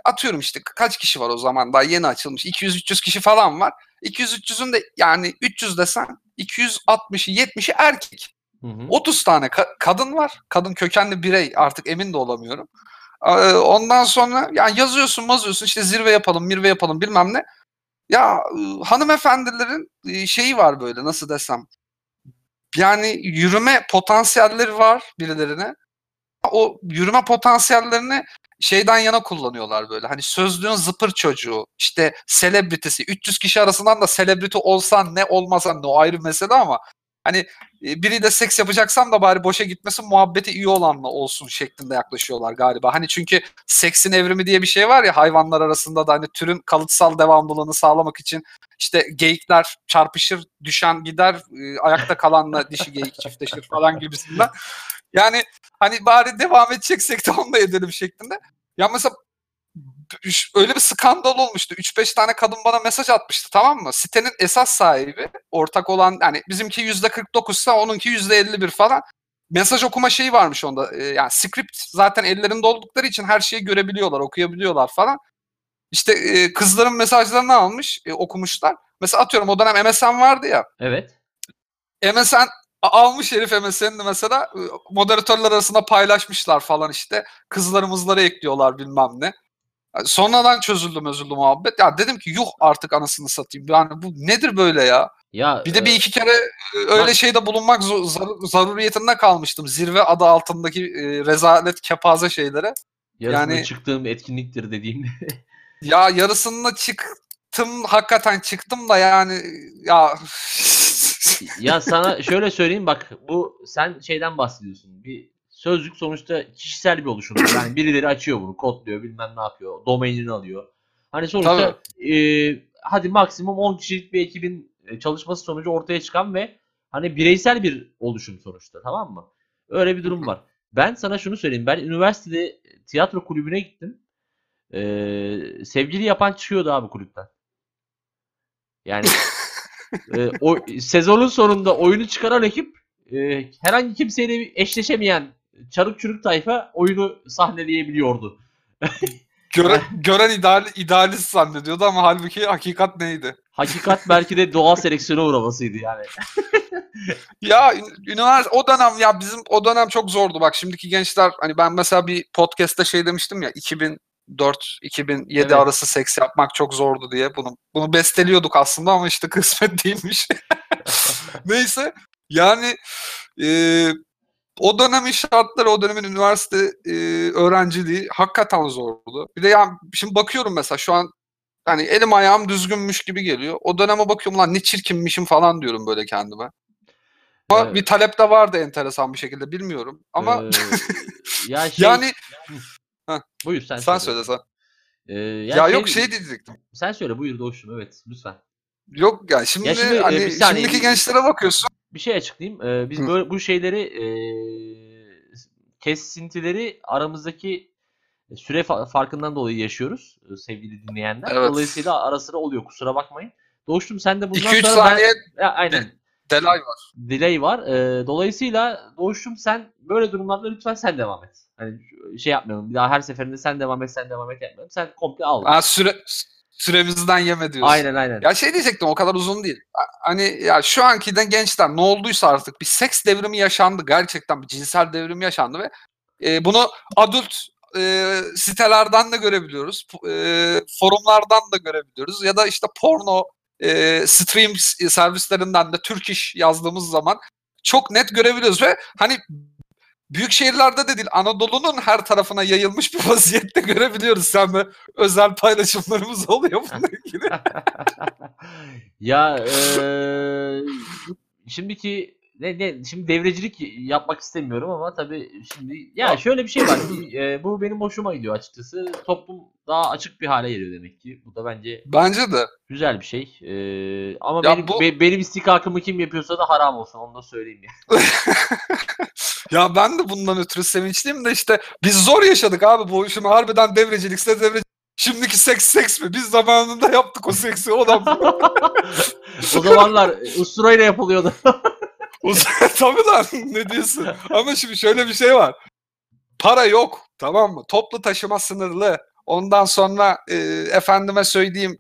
Atıyorum işte kaç kişi var o zaman daha yeni açılmış. 200-300 kişi falan var. 200-300'ün de yani 300 desen 260'ı 70'i erkek.
Hı hı.
30 tane ka- kadın var. Kadın kökenli birey artık emin de olamıyorum. Ee, Ondan sonra yani yazıyorsun mazıyorsun işte zirve yapalım mirve yapalım bilmem ne. Ya e, hanımefendilerin e, şeyi var böyle nasıl desem. Yani yürüme potansiyelleri var birilerine. O yürüme potansiyellerini şeyden yana kullanıyorlar böyle. Hani sözlüğün zıpır çocuğu, işte selebritisi. 300 kişi arasından da selebriti olsan ne olmasan ne o ayrı mesele ama hani e, biriyle seks yapacaksam da bari boşa gitmesin muhabbeti iyi olanla olsun şeklinde yaklaşıyorlar galiba. Hani çünkü seksin evrimi diye bir şey var ya hayvanlar arasında da hani türün kalıtsal devamlılığını sağlamak için işte geyikler çarpışır, düşen gider, e, ayakta kalanla dişi geyik çiftleşir falan gibisinden. Yani hani bari devam edeceksek de onu da edelim şeklinde. Ya mesela öyle bir skandal olmuştu. 3-5 tane kadın bana mesaj atmıştı tamam mı? Sitenin esas sahibi ortak olan yani bizimki %49 ise onunki %51 falan. Mesaj okuma şeyi varmış onda. Ee, yani script zaten ellerinde oldukları için her şeyi görebiliyorlar, okuyabiliyorlar falan. İşte e, kızların mesajlarını almış, e, okumuşlar. Mesela atıyorum o dönem MSN vardı ya.
Evet.
MSN almış herif MSN'ini mesela moderatörler arasında paylaşmışlar falan işte. Kızlarımızları ekliyorlar bilmem ne. Sonradan çözüldü özüldü muhabbet. Ya dedim ki yuh artık anasını satayım. Yani bu nedir böyle ya?
Ya
bir de bir iki kere öyle şeyde bulunmak zar- zaruriyetinde kalmıştım. Zirve adı altındaki e, rezalet kepaze şeylere.
yarısında yani, çıktığım etkinliktir dediğim.
ya yarısında çıktım hakikaten çıktım da yani ya
ya sana şöyle söyleyeyim bak bu sen şeyden bahsediyorsun. Bir sözlük sonuçta kişisel bir oluşum. Yani birileri açıyor bunu, kodluyor, bilmem ne yapıyor, domainini alıyor. Hani sonuçta e, hadi maksimum 10 kişilik bir ekibin e, çalışması sonucu ortaya çıkan ve hani bireysel bir oluşum sonuçta tamam mı? Öyle bir durum var. Ben sana şunu söyleyeyim. Ben üniversitede tiyatro kulübüne gittim. Ee, sevgili yapan çıkıyordu abi kulüpten. Yani e, o sezonun sonunda oyunu çıkaran ekip e, herhangi kimseyle eşleşemeyen çarık çürük tayfa oyunu sahneleyebiliyordu.
Gören, gören ideal, idealist zannediyordu ama halbuki hakikat neydi?
Hakikat belki de doğal seleksiyona uğramasıydı yani.
ya üniversite o dönem ya bizim o dönem çok zordu. Bak şimdiki gençler hani ben mesela bir podcast'te şey demiştim ya 2004 2007 evet. arası seks yapmak çok zordu diye. Bunu bunu besteliyorduk aslında ama işte kısmet değilmiş. Neyse yani e, o dönemin şartları, o dönemin üniversite e, öğrenciliği hakikaten zordu. Bir de yani şimdi bakıyorum mesela şu an hani elim ayağım düzgünmüş gibi geliyor. O döneme bakıyorum lan ne çirkinmişim falan diyorum böyle kendime. Ama evet. bir talep de vardı enteresan bir şekilde bilmiyorum. Ama ee, ya şey, yani
buyur sen,
sen söyle. sen.
Ee,
ya, ya şey, yok şey diyecektim.
Sen söyle buyur Doğuş'um evet lütfen.
Yok ya şimdi, ya şimdi hani e, şimdiki gençlere bakıyorsun
bir şey açıklayayım. Ee, biz böyle bu şeyleri e, kesintileri aramızdaki süre farkından dolayı yaşıyoruz sevgili dinleyenler. Evet. Dolayısıyla ara sıra oluyor kusura bakmayın. Doğuştum sen de bundan 2-3 sonra
saniye
ben... ya, aynen.
Delay var.
Delay var. Ee, dolayısıyla Doğuştum sen böyle durumlarda lütfen sen devam et. Hani şey yapmayalım. Bir daha her seferinde sen devam et, sen devam et yapmayalım. Sen komple al.
Ha, süre süremizden yeme diyorsun.
Aynen aynen.
Ya şey diyecektim o kadar uzun değil. Hani ya şu anki de gençler ne olduysa artık bir seks devrimi yaşandı. Gerçekten bir cinsel devrimi yaşandı ve e, bunu adult e, sitelerden de görebiliyoruz. E, forumlardan da görebiliyoruz. Ya da işte porno e, stream servislerinden de Türk iş yazdığımız zaman çok net görebiliyoruz ve hani büyük şehirlerde de değil Anadolu'nun her tarafına yayılmış bir vaziyette görebiliyoruz. Sen de özel paylaşımlarımız oluyor bununla ilgili.
ya e, şimdiki ne, ne şimdi devrecilik yapmak istemiyorum ama tabii şimdi ya şöyle bir şey var. e, bu benim hoşuma gidiyor açıkçası. Toplum daha açık bir hale geliyor demek ki. Bu da bence
Bence de.
güzel bir şey. E, ama ya benim bu... be, benim istikakımı kim yapıyorsa da haram olsun onu da söyleyeyim ya.
ya ben de bundan ötürü sevinçliyim de işte biz zor yaşadık abi bu işimi harbiden devrecilikse devrecilik Şimdiki seks seks mi? Biz zamanında yaptık o seksi o da.
o zamanlar usturayla yapılıyordu.
Tabii lan ne diyorsun? Ama şimdi şöyle bir şey var. Para yok tamam mı? Toplu taşıma sınırlı. Ondan sonra e, efendime söyleyeyim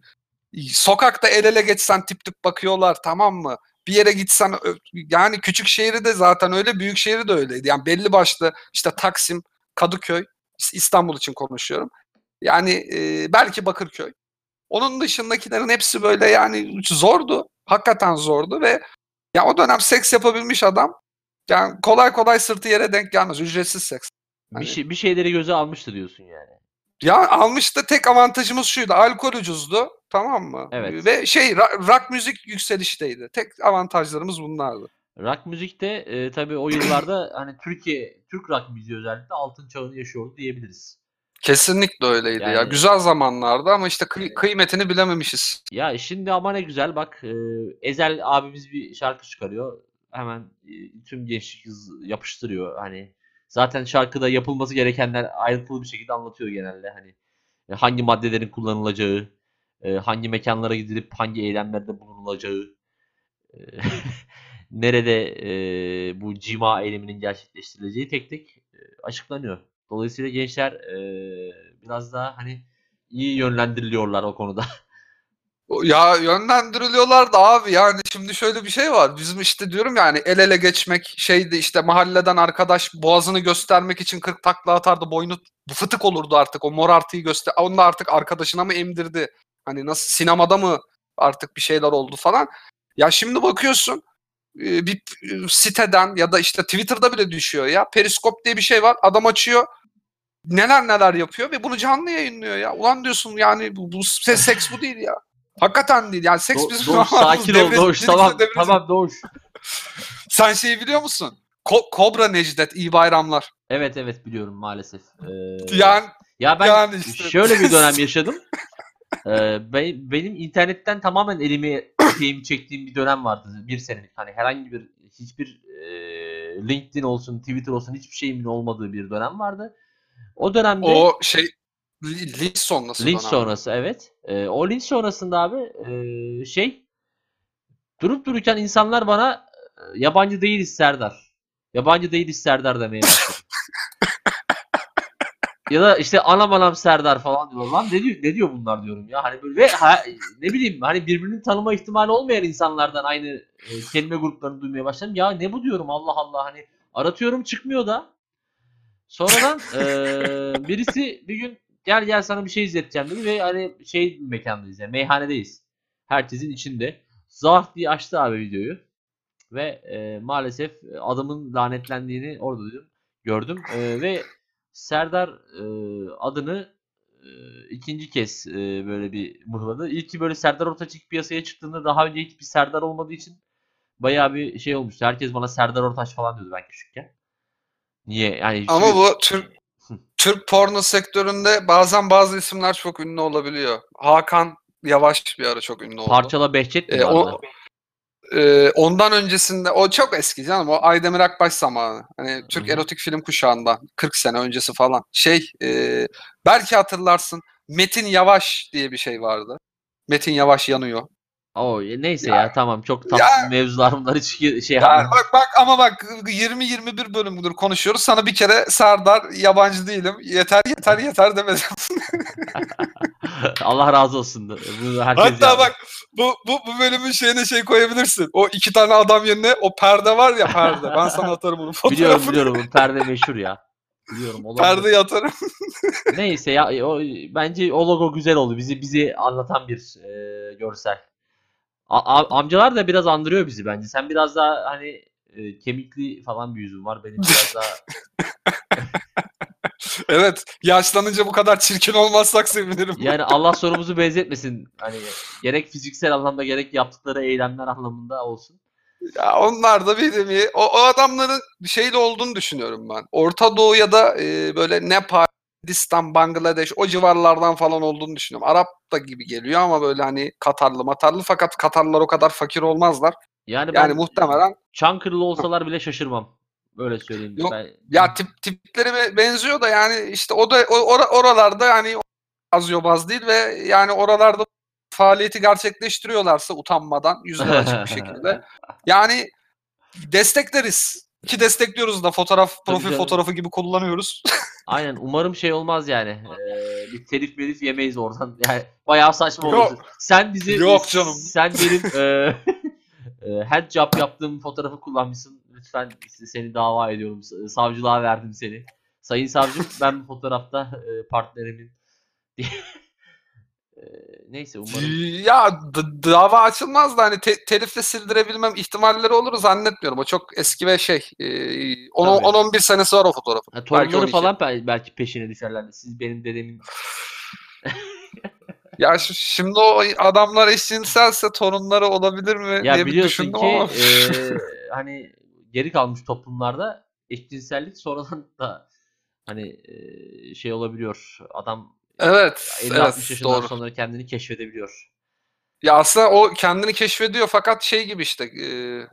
sokakta el ele geçsen tip tip bakıyorlar tamam mı? Bir yere gitsen yani küçük şehri de zaten öyle büyük şehri de öyleydi. Yani belli başlı işte Taksim, Kadıköy, İstanbul için konuşuyorum. Yani e, belki Bakırköy. Onun dışındakilerin hepsi böyle yani zordu. Hakikaten zordu ve ya o dönem seks yapabilmiş adam yani kolay kolay sırtı yere denk gelmez. Ücretsiz seks.
Hani... Bir, şey, bir şeyleri göze almıştı diyorsun yani.
Ya almıştı tek avantajımız şuydu. Alkol ucuzdu. Tamam mı?
Evet.
Ve şey rock müzik yükselişteydi. Tek avantajlarımız bunlardı.
Rock müzikte e, tabii o yıllarda hani Türkiye Türk rock müziği özellikle altın çağını yaşıyordu diyebiliriz.
Kesinlikle öyleydi ya.
Yani-
Güzel zamanlarda ama işte kıy- kıymetini bilememişiz.
Ya şimdi ama ne güzel bak e, Ezel abimiz bir şarkı çıkarıyor. Hemen e, tüm gençlik hız yapıştırıyor. Hani zaten şarkıda yapılması gerekenler ayrıntılı bir şekilde anlatıyor genelde. Hani e, hangi maddelerin kullanılacağı, e, hangi mekanlara gidilip hangi eylemlerde bulunulacağı, e, nerede e, bu cima eyleminin gerçekleştirileceği tek tek e, açıklanıyor. Dolayısıyla gençler e, biraz daha hani iyi yönlendiriliyorlar o konuda.
Ya yönlendiriliyorlar da abi yani şimdi şöyle bir şey var. Bizim işte diyorum yani el ele geçmek şeydi işte mahalleden arkadaş boğazını göstermek için 40 takla atardı boynu fıtık olurdu artık o mor artıyı göster. Onu da artık arkadaşına mı emdirdi? Hani nasıl sinemada mı artık bir şeyler oldu falan. Ya şimdi bakıyorsun bir siteden ya da işte Twitter'da bile düşüyor ya. Periskop diye bir şey var. Adam açıyor neler neler yapıyor ve bunu canlı yayınlıyor ya. Ulan diyorsun yani bu, bu se- seks bu değil ya. Hakikaten değil. Yani seks
Do-
bizim
Doğuş sakin ol Doğuş tamam
devre-
tamam Doğuş.
Sen şeyi biliyor musun? Ko- Kobra Necdet iyi bayramlar.
Evet evet biliyorum maalesef. Ee,
Yani
ya ben
yani işte.
şöyle bir dönem yaşadım. Ee, be- benim internetten tamamen elimi eteğimi çektiğim bir dönem vardı. Bir senelik. Hani herhangi bir hiçbir e, LinkedIn olsun, Twitter olsun hiçbir şeyimin olmadığı bir dönem vardı. O dönemde
o şey li- linç sonrası.
linç sonrası evet. Ee, o linç sonrasında abi e, şey durup dururken insanlar bana e, yabancı değiliz Serdar. Yabancı değiliz Serdar demeye başladı. ya da işte anam anam Serdar falan diyor. Lan ne diyor, ne diyor bunlar diyorum ya. Hani böyle ve ha- ne bileyim hani birbirini tanıma ihtimali olmayan insanlardan aynı e, kelime gruplarını duymaya başladım. Ya ne bu diyorum Allah Allah hani aratıyorum çıkmıyor da. Sonradan e, birisi bir gün gel gel sana bir şey izleteceğim dedi ve hani şey mekandayız yani meyhanedeyiz. Herkesin içinde. Zah diye açtı abi videoyu. Ve e, maalesef adamın lanetlendiğini orada duydum, gördüm. E, ve Serdar e, adını e, ikinci kez e, böyle bir mıhladı. İlk ki böyle Serdar Ortaç piyasaya çıktığında daha önce hiçbir Serdar olmadığı için bayağı bir şey olmuştu. Herkes bana Serdar Ortaç falan diyordu ben küçükken. Niye? Yani
Ama bu Türk Türk porno sektöründe bazen bazı isimler çok ünlü olabiliyor. Hakan Yavaş bir ara çok ünlü oldu.
Parçala Behçet mi
E, o, e, ondan öncesinde o çok eski canım o Aydemir Akbaş zamanı. Hani Türk
Hı hı.
erotik film kuşağında 40 sene öncesi falan. Şey e, belki hatırlarsın Metin Yavaş diye bir şey vardı. Metin Yavaş yanıyor.
Oo, e, neyse
Ya-
ya, tamam çok tatsız
Ya-
mevzular bunlar hiç şey
Yani bak bak ama bak 20-21 bölümdür konuşuyoruz. Sana bir kere Serdar yabancı değilim. Yeter yeter yeter demedim.
Allah razı olsun. Bunu herkes
Hatta
yapar.
bak bu, bu, bu bölümün şeyine şey koyabilirsin. O iki tane adam yerine o perde var ya perde. Ben sana atarım fotoğrafını.
biliyorum biliyorum bu perde meşhur ya. Biliyorum olabilir.
Perdeyi atarım.
Neyse ya o, bence o logo güzel oldu. Bizi bizi anlatan bir e, görsel. A- a- amcalar da biraz andırıyor bizi bence. Sen biraz daha hani e, kemikli falan bir yüzün var. Benim biraz daha
Evet. Yaşlanınca bu kadar çirkin olmazsak sevinirim.
yani Allah sonumuzu benzetmesin. Hani gerek fiziksel anlamda gerek yaptıkları eylemler anlamında olsun.
Ya onlar da nevi- o, o adamların şeyle olduğunu düşünüyorum ben. Orta Doğu ya da e, böyle Nepal, Hindistan, Bangladeş o civarlardan falan olduğunu düşünüyorum. Arap da gibi geliyor ama böyle hani Katarlı matarlı fakat Katarlılar o kadar fakir olmazlar.
Yani,
Yani muhtemelen
Çankırılı olsalar bile şaşırmam. Böyle söyleyeyim.
Yok,
Ben-
ya tip tipleri be- benziyor da yani işte o da o- ora- oralarda yani az yobaz değil ve yani oralarda faaliyeti gerçekleştiriyorlarsa utanmadan yüzleri açık bir şekilde. Yani destekleriz. Ki destekliyoruz da fotoğraf
Tabii
profil
canım.
fotoğrafı gibi kullanıyoruz.
Aynen umarım şey olmaz yani. Ee, bir telif melif yemeyiz oradan. Yani bayağı saçma
Yok.
olur. Sen bizi
Yok canım.
Sen benim e, e, head job yaptığım fotoğrafı kullanmışsın. Lütfen seni dava ediyorum. Savcılığa verdim seni. Sayın savcım ben bu fotoğrafta e, partnerimin neyse umarım
ya dava açılmaz da hani te- telifle sildirebilmem ihtimalleri olur zannetmiyorum. O çok eski ve şey e, 10
Tabii.
10-11 senesi var o fotoğrafın.
ha, torunları
12.
falan bel- belki peşine düşerler. Siz benim dedemin
Ya şimdi o adamlar eşcinselse torunları olabilir mi
ya
diye bir düşündüm
ki
ama.
e, hani geri kalmış toplumlarda eşcinsellik sonradan da hani e, şey olabiliyor. Adam
Evet,
50-60
evet
yaşından
doğru.
sonra kendini keşfedebiliyor.
Ya aslında o kendini keşfediyor fakat şey gibi işte e,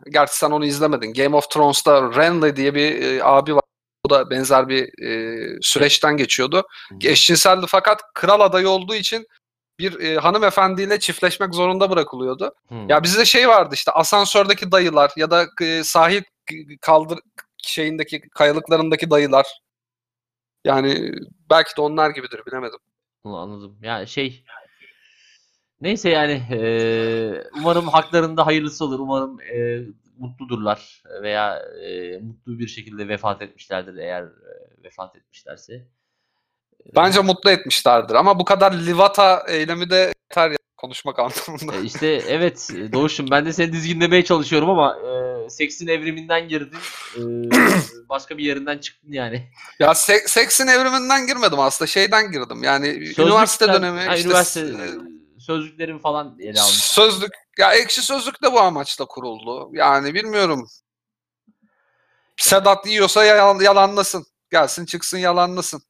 gerçi sen onu izlemedin. Game of Thrones'ta Renly diye bir e, abi var. O da benzer bir e, süreçten geçiyordu. Eşcinseldi fakat kral adayı olduğu için bir e, hanımefendiyle çiftleşmek zorunda bırakılıyordu.
Hı.
Ya bizde şey vardı işte asansördeki dayılar ya da e, sahil kaldır şeyindeki kayalıklarındaki dayılar. Yani belki de onlar gibidir bilemedim.
Anladım. Ya şey neyse yani eee, umarım haklarında hayırlısı olur. Umarım eee, mutludurlar veya eee, mutlu bir şekilde vefat etmişlerdir eğer eee, vefat etmişlerse.
Bence mutlu etmişlerdir ama bu kadar livata eylemi de yeter konuşmak anlamında.
E, işte evet Doğuş'um ben de seni dizginlemeye çalışıyorum ama eee, seksin evriminden girdin. eee, başka bir yerinden çıktın yani.
Ya se- seksin evriminden girmedim aslında şeyden girdim. Yani üniversite
Sözlükten-
dönemi
ha,
işte
üniversite
e,
sözlüklerin falan ele almış.
sözlük ya ekşi sözlük de bu amaçla kuruldu. Yani bilmiyorum. Sedat yiyorsa yalan, yalanlasın. Gelsin çıksın yalanlasın.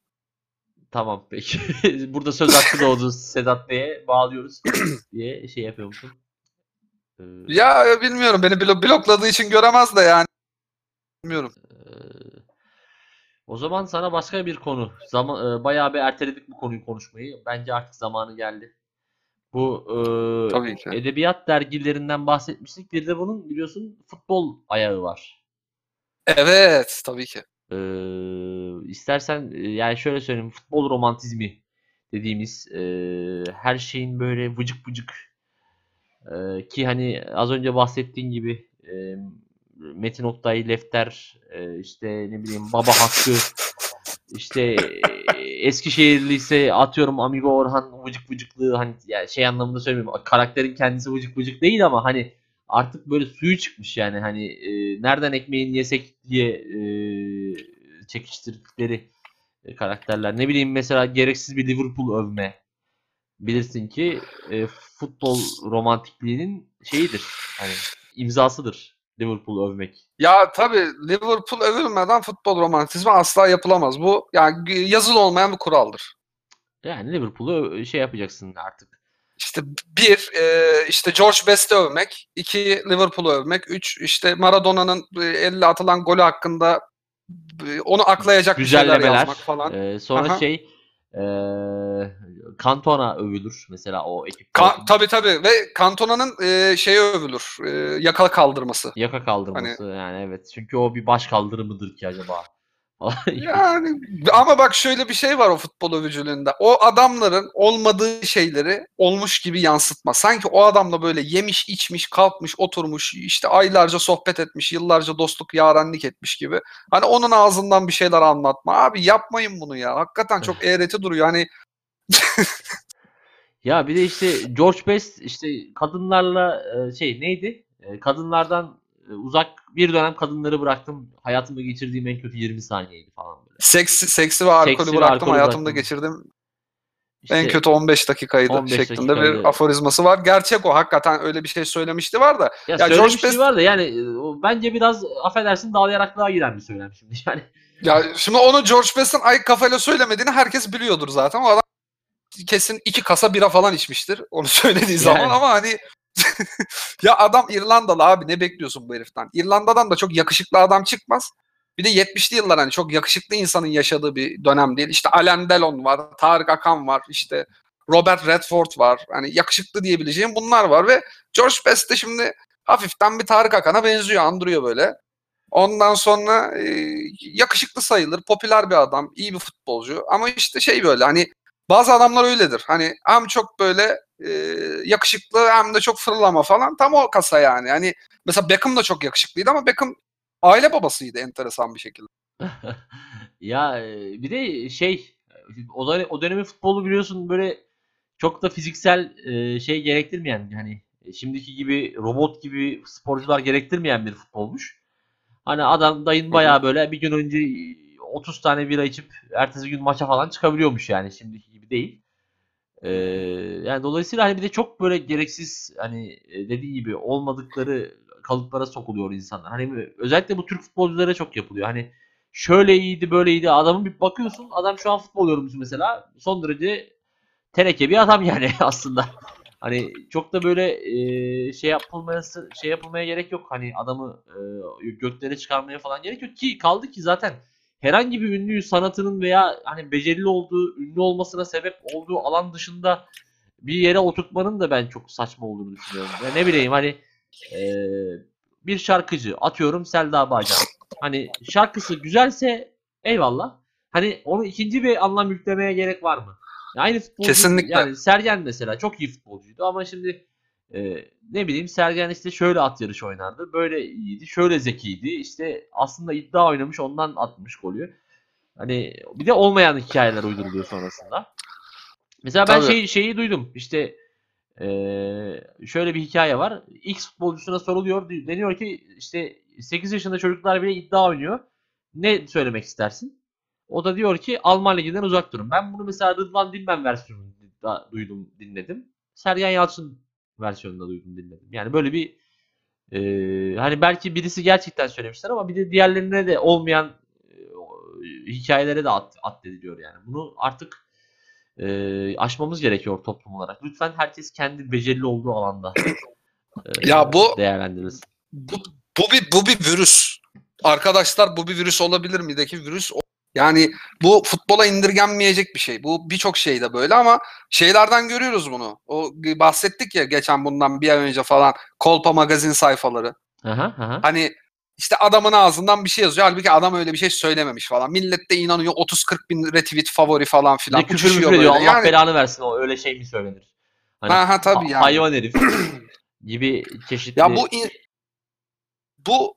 Tamam peki. Burada söz hakkı doğdu Sedat Bey'e bağlıyoruz diye şey yapıyormuşum. Ee,
Ya e, bilmiyorum beni blo- blokladığı için göremez de yani. Bilmiyorum.
Ee, o zaman sana başka bir konu. Zaman, e, bayağı bir erteledik bu konuyu konuşmayı. Bence artık zamanı geldi. Bu e,
Tabii ki.
edebiyat dergilerinden bahsetmiştik. Bir de bunun biliyorsun futbol ayağı var.
Evet tabii ki.
Ee, istersen yani şöyle söyleyeyim futbol romantizmi dediğimiz e, her şeyin böyle vıcık vıcık e, ki hani az önce bahsettiğin gibi e, Metin Oktay, Lefter, e, işte ne bileyim Baba Hakkı, işte e, Eskişehirli ise atıyorum Amigo Orhan vıcık vıcıklığı hani yani şey anlamında söylemiyorum karakterin kendisi vıcık vıcık değil ama hani artık böyle suyu çıkmış yani hani e, nereden ekmeğini yesek diye e, çekiştirdikleri e, karakterler. Ne bileyim mesela gereksiz bir Liverpool övme. Bilirsin ki e, futbol romantikliğinin şeyidir. Hani imzasıdır Liverpool övmek.
Ya tabii Liverpool övülmeden futbol romantizmi asla yapılamaz. Bu yani yazılı olmayan bir kuraldır.
Yani Liverpool'u ö- şey yapacaksın artık.
İşte bir e, işte George Best'i övmek, iki Liverpool'u övmek, üç işte Maradona'nın e, elle atılan golü hakkında e, onu aklayacak bir şeyler
Güzellemeler.
yazmak falan.
E, sonra
Aha.
şey e, Cantona övülür mesela o ekip.
Ka- tabii tabii ve Cantona'nın e, şeyi övülür. E, yaka kaldırması.
Yaka kaldırması yani evet. Çünkü o bir baş kaldırımıdır ki acaba?
Yani ama bak şöyle bir şey var o futbol övücülüğünde. O adamların olmadığı şeyleri olmuş gibi yansıtma. Sanki o adamla böyle yemiş, içmiş, kalkmış, oturmuş, işte aylarca sohbet etmiş, yıllarca dostluk, yarenlik etmiş gibi. Hani onun ağzından bir şeyler anlatma. Abi yapmayın bunu ya. Hakikaten çok eğreti duruyor. Hani
Ya bir de işte George Best işte kadınlarla e, şey neydi? E, Kadınlardan uzak bir dönem kadınları bıraktım. Hayatımda geçirdiğim en kötü 20 saniyeydi falan böyle.
seksi, seksi ve alkolü
Seksi ve
bıraktım.
alkolü
hayatımda
bıraktım.
geçirdim.
İşte
en kötü 15 dakikaydı
15
şeklinde
dakikaydı.
bir aforizması var. Gerçek o. Hakikaten öyle bir şey söylemişti var da.
ya,
ya
söylemişliği
George Best-
var da yani e, o bence biraz affedersin dağlayaraklığa giren bir söylem şimdi. Yani
Ya şimdi onu George Best'in ay kafayla söylemediğini herkes biliyordur zaten. O adam kesin iki kasa bira falan içmiştir. Onu söylediği zaman
Yani.
ama hani ya adam İrlandalı abi ne bekliyorsun bu heriften? İrlanda'dan da çok yakışıklı adam çıkmaz. Bir de 70'li yıllar hani çok yakışıklı insanın yaşadığı bir dönem değil. İşte Alain Delon var, Tarık Akan var, işte Robert Redford var. Hani yakışıklı diyebileceğim bunlar var ve George Best de şimdi hafiften bir Tarık Akan'a benziyor, andırıyor böyle. Ondan sonra e, yakışıklı sayılır, popüler bir adam, iyi bir futbolcu. Ama işte şey böyle hani bazı adamlar öyledir. Hani hem çok böyle e, yakışıklı hem de çok fırlama falan. Tam o kasa yani. Hani mesela Beckham da çok yakışıklıydı ama Beckham aile babasıydı enteresan bir şekilde.
ya e, bir de şey o, da, o dönemin futbolu biliyorsun böyle çok da fiziksel e, şey gerektirmeyen hani e, şimdiki gibi robot gibi sporcular gerektirmeyen bir futbolmuş. Hani adam dayın bayağı böyle bir gün önce 30 tane bira içip ertesi gün maça falan çıkabiliyormuş yani şimdiki gibi değil. Ee, yani dolayısıyla hani bir de çok böyle gereksiz hani e, dediğin gibi olmadıkları kalıplara sokuluyor insanlar. Hani özellikle bu Türk futbolculara çok yapılıyor. Hani şöyle iyiydi böyle iyiydi adamın bir bakıyorsun adam şu an futbol yorumcusu mesela son derece teneke bir adam yani aslında. Hani çok da böyle e, şey yapılması şey yapılmaya gerek yok. Hani adamı e, göklere çıkarmaya falan gerek yok ki kaldı ki zaten herhangi bir ünlüyü sanatının veya hani becerili olduğu, ünlü olmasına sebep olduğu alan dışında bir yere oturtmanın da ben çok saçma olduğunu düşünüyorum. Ya ne bileyim hani e, bir şarkıcı atıyorum Selda Bağcan. Hani şarkısı güzelse eyvallah. Hani onu ikinci bir anlam yüklemeye gerek var mı? Aynı futbolcu
Kesinlikle.
yani Sergen mesela çok iyi futbolcuydu ama şimdi e, ne bileyim Sergen işte şöyle at yarışı oynardı. Böyle iyiydi. Şöyle zekiydi. İşte aslında iddia oynamış ondan atmış golü. Hani bir de olmayan hikayeler uyduruluyor sonrasında. Mesela ben
Tabii.
şey, şeyi duydum. İşte e, şöyle bir hikaye var. X futbolcusuna soruluyor. Deniyor ki işte 8 yaşında çocuklar bile iddia oynuyor. Ne söylemek istersin? O da diyor ki Alman Ligi'nden uzak durun. Ben bunu mesela Rıdvan Dilmen versiyonunda duydum, dinledim. Sergen Yalçın versiyonunda duydum, dinledim. Yani böyle bir e, hani belki birisi gerçekten söylemişler ama bir de diğerlerine de olmayan e, hikayelere de at, addediliyor yani. Bunu artık e, aşmamız gerekiyor toplum olarak. Lütfen herkes kendi becerili olduğu alanda e,
Ya bu-
değerlendiririz.
Bu, bu bir bu bir virüs. Arkadaşlar bu bir virüs olabilir mi'deki virüs. Yani bu futbola indirgenmeyecek bir şey. Bu birçok şeyde böyle ama şeylerden görüyoruz bunu. O bahsettik ya geçen bundan bir ay önce falan Kolpa magazin sayfaları.
Aha, aha.
Hani işte adamın ağzından bir şey yazıyor. Halbuki adam öyle bir şey söylememiş falan. Millet de inanıyor. 30-40 bin retweet favori falan
Bir
filan.
de küfür müfür ediyor. Allah
Yani-
belanı versin o öyle şey mi söylenir? Hani
Ha, ha, tabii yani.
Hayvan herif gibi çeşitli.
Ya bu in- bu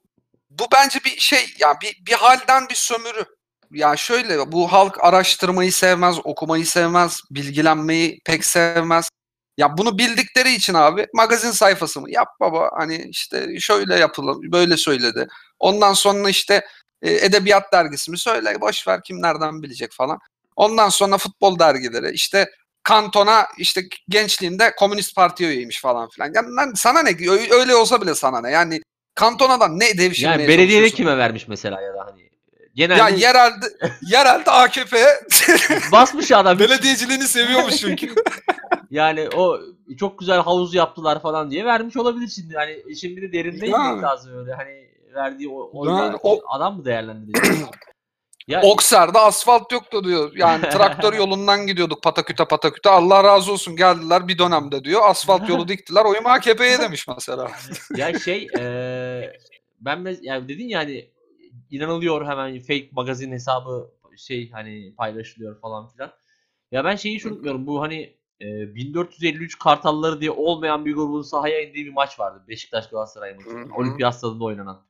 bu bence bir şey ya bir bir halden bir sömürü. Ya şöyle bu halk araştırmayı sevmez, okumayı sevmez, bilgilenmeyi pek sevmez. Ya bunu bildikleri için abi magazin sayfası mı? Yap baba hani işte şöyle yapılır, böyle söyledi. Ondan sonra işte e, edebiyat dergisi mi? Söyle boş ver kim nereden bilecek falan. Ondan sonra futbol dergileri işte Kantona işte gençliğinde Komünist Parti'ye üyeymiş falan filan. Yani lan sana ne? Öyle olsa bile sana ne? Yani Kantona'dan ne devşirmeye
yani belediyede kime vermiş mesela ya da hani genelde
Ya yerelde yerelde AKP'ye
basmış adam.
belediyeciliğini seviyormuş çünkü.
Yani o çok güzel havuz yaptılar falan diye vermiş olabilir şimdi. Hani şimdi de derinde inmek lazım öyle. Hani verdiği o, o,
Yani o-
adam mı değerlendirecek? ya
Okser'de asfalt yoktu diyor. Yani traktör yolundan gidiyorduk pataküte pataküte. Allah razı olsun geldiler bir dönemde diyor. Asfalt yolu diktiler. Oyum AKP'ye demiş mesela.
ya şey eee ben yani dedin ya hani inanılıyor hemen fake magazin hesabı şey hani paylaşılıyor falan filan. Ya ben şeyi hiç unutmuyorum. Bu hani e, 1453 Kartalları diye olmayan bir grubun sahaya indiği bir maç vardı. Beşiktaş Galatasaray maçı. Olimpiyat stadında oynanan.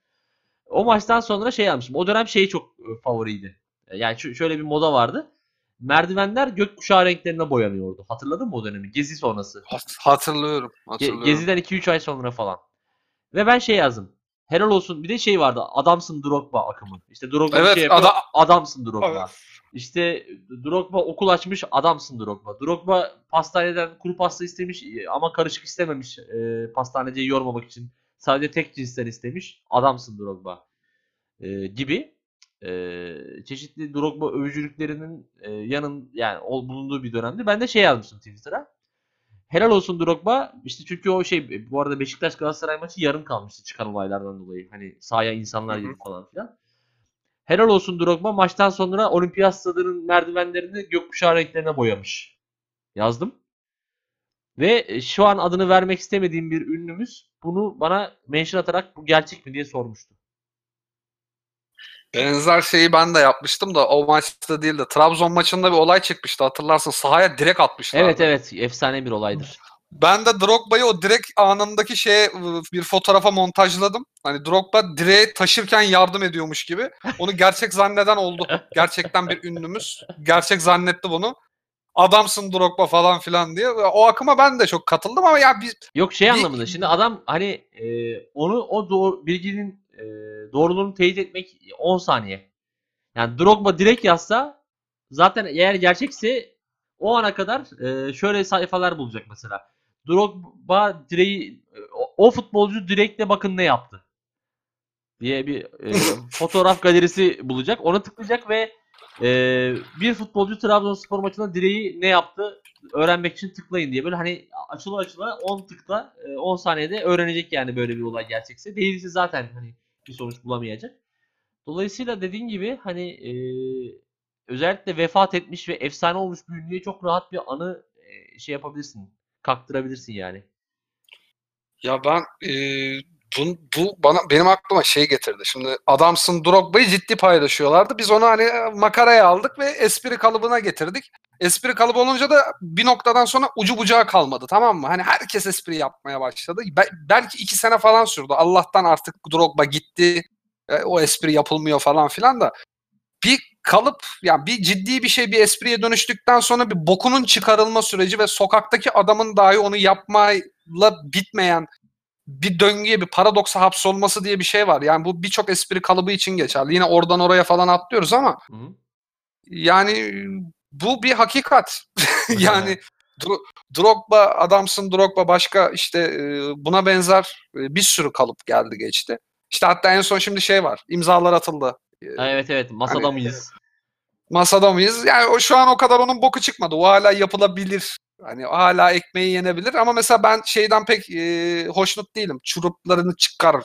O maçtan sonra şey yapmışım. O dönem şey çok e, favoriydi. E, Yani şöyle bir moda vardı. Merdivenler gökkuşağı renklerine boyanıyordu. Hatırladın mı o dönemi? Gezi sonrası.
Hat- Hatırlıyorum.
Ge-
hatırlıyorum.
Gezi'den 2-3 ay sonra falan. Ve ben şey yazdım. Helal olsun. Bir de şey vardı. Adamsın Drogba akımı. İşte Drogba
Evet,
şey yapıyor.
ada-
adamsın Drogba.
Evet.
İşte Drogba okul açmış. Adamsın Drogba. Drogba pastaneden kuru pasta istemiş e, ama karışık istememiş. E, pastaneciyi yormamak için. Sadece tek cinsten istemiş. Adamsın Drogba. E, gibi e, çeşitli Drogba övücülüklerinin e, yanın yani ol- bulunduğu bir dönemde ben de şey yazmıştım Twitter'a. Helal olsun Drogba. İşte çünkü o şey bu arada Beşiktaş Galatasaray maçı yarım kalmıştı çıkan olaylardan dolayı. Hani sahaya insanlar girdi falan filan. Helal olsun Drogba maçtan sonra Olimpiyat stadının merdivenlerini gökkuşağı renklerine boyamış. Yazdım. Ve e, şu an adını vermek istemediğim bir ünlümüz bunu bana mention atarak bu gerçek mi diye sormuştu.
Benzer şeyi ben de yapmıştım da o maçta değil de Trabzon maçında bir olay çıkmıştı hatırlarsın sahaya direkt atmışlardı.
Evet evet efsane bir olaydır.
Ben de Drogba'yı o direkt anındaki şeye ıı, bir fotoğrafa montajladım. Hani Drogba direğe taşırken yardım ediyormuş gibi. Onu gerçek zanneden oldu. Gerçekten bir ünlümüz. Gerçek zannetti bunu. Adamsın Drogba falan filan diye. O akıma ben de çok katıldım ama ya biz
Yok şey
Bir-
anlamında. Şimdi adam hani e, onu o doğru, bilginin e, doğruluğunu teyit etmek 10 saniye. Yani Drogba direkt yazsa zaten eğer gerçekse o ana kadar e, şöyle sayfalar bulacak mesela. Drogba direği o, o futbolcu direkle bakın ne yaptı diye bir e, fotoğraf galerisi bulacak. Ona tıklayacak ve e, bir futbolcu Trabzonspor maçında direği ne yaptı öğrenmek için tıklayın diye böyle hani açıla açıla 10 tıkla e, 10 saniyede öğrenecek yani böyle bir olay gerçekse. Değilse zaten hani bir sonuç bulamayacak. Dolayısıyla dediğin gibi hani e, özellikle vefat etmiş ve efsane olmuş bir ünlüye çok rahat bir anı e, şey yapabilirsin. Kaktırabilirsin yani.
Ya ben e, bu, bu bana benim aklıma şey getirdi. Şimdi Adamsın Drogba'yı ciddi paylaşıyorlardı. Biz onu hani makaraya aldık ve espri kalıbına getirdik. Espri kalıbı olunca da bir noktadan sonra ucu bucağı kalmadı tamam mı? Hani herkes espri yapmaya başladı. Be- belki iki sene falan sürdü. Allah'tan artık Drogba gitti. E, o espri yapılmıyor falan filan da. Bir kalıp yani bir ciddi bir şey bir espriye dönüştükten sonra bir bokunun çıkarılma süreci ve sokaktaki adamın dahi onu yapmayla bitmeyen bir döngüye bir paradoksa hapsolması diye bir şey var. Yani bu birçok espri kalıbı için geçerli. Yine oradan oraya falan atlıyoruz ama
Hı hı.
yani bu bir hakikat. yani Dro- Drogba adamsın Drogba başka işte e, buna benzer e, bir sürü kalıp geldi geçti. İşte hatta en son şimdi şey var. imzalar atıldı.
Ha, evet evet masada
Hani-
mıyız?
Masada mıyız? Yani o şu an o kadar onun boku çıkmadı. O hala yapılabilir. Hani hala ekmeği yenebilir ama mesela ben şeyden pek e, hoşnut değilim. Çuruplarını çıkar.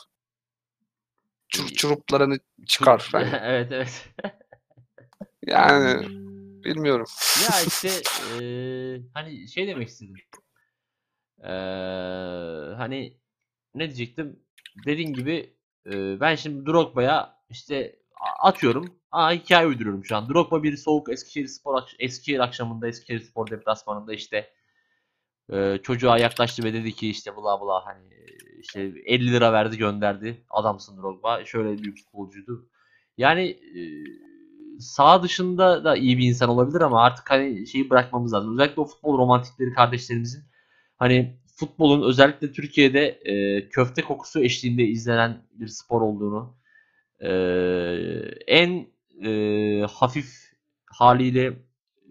Çur, çuruplarını çıkar.
Evet evet.
yani bilmiyorum.
Ya işte eee, hani şey demek istedim. Eee, hani ne diyecektim? Dediğin gibi eee, ben şimdi Drogba'ya işte atıyorum. Aa hikaye uyduruyorum şu an. Drogba bir soğuk Eskişehir Spor Eskişehir akşamında Eskişehir Spor deplasmanında işte eee, çocuğa yaklaştı ve dedi ki işte bla bla hani işte 50 lira verdi gönderdi. Adamsın Drogba. Şöyle büyük futbolcuydu. Yani eee sağ dışında da iyi bir insan olabilir ama artık hani şeyi bırakmamız lazım. Özellikle o futbol romantikleri kardeşlerimizin hani futbolun özellikle Türkiye'de e, köfte kokusu eşliğinde izlenen bir spor olduğunu e, en e, hafif haliyle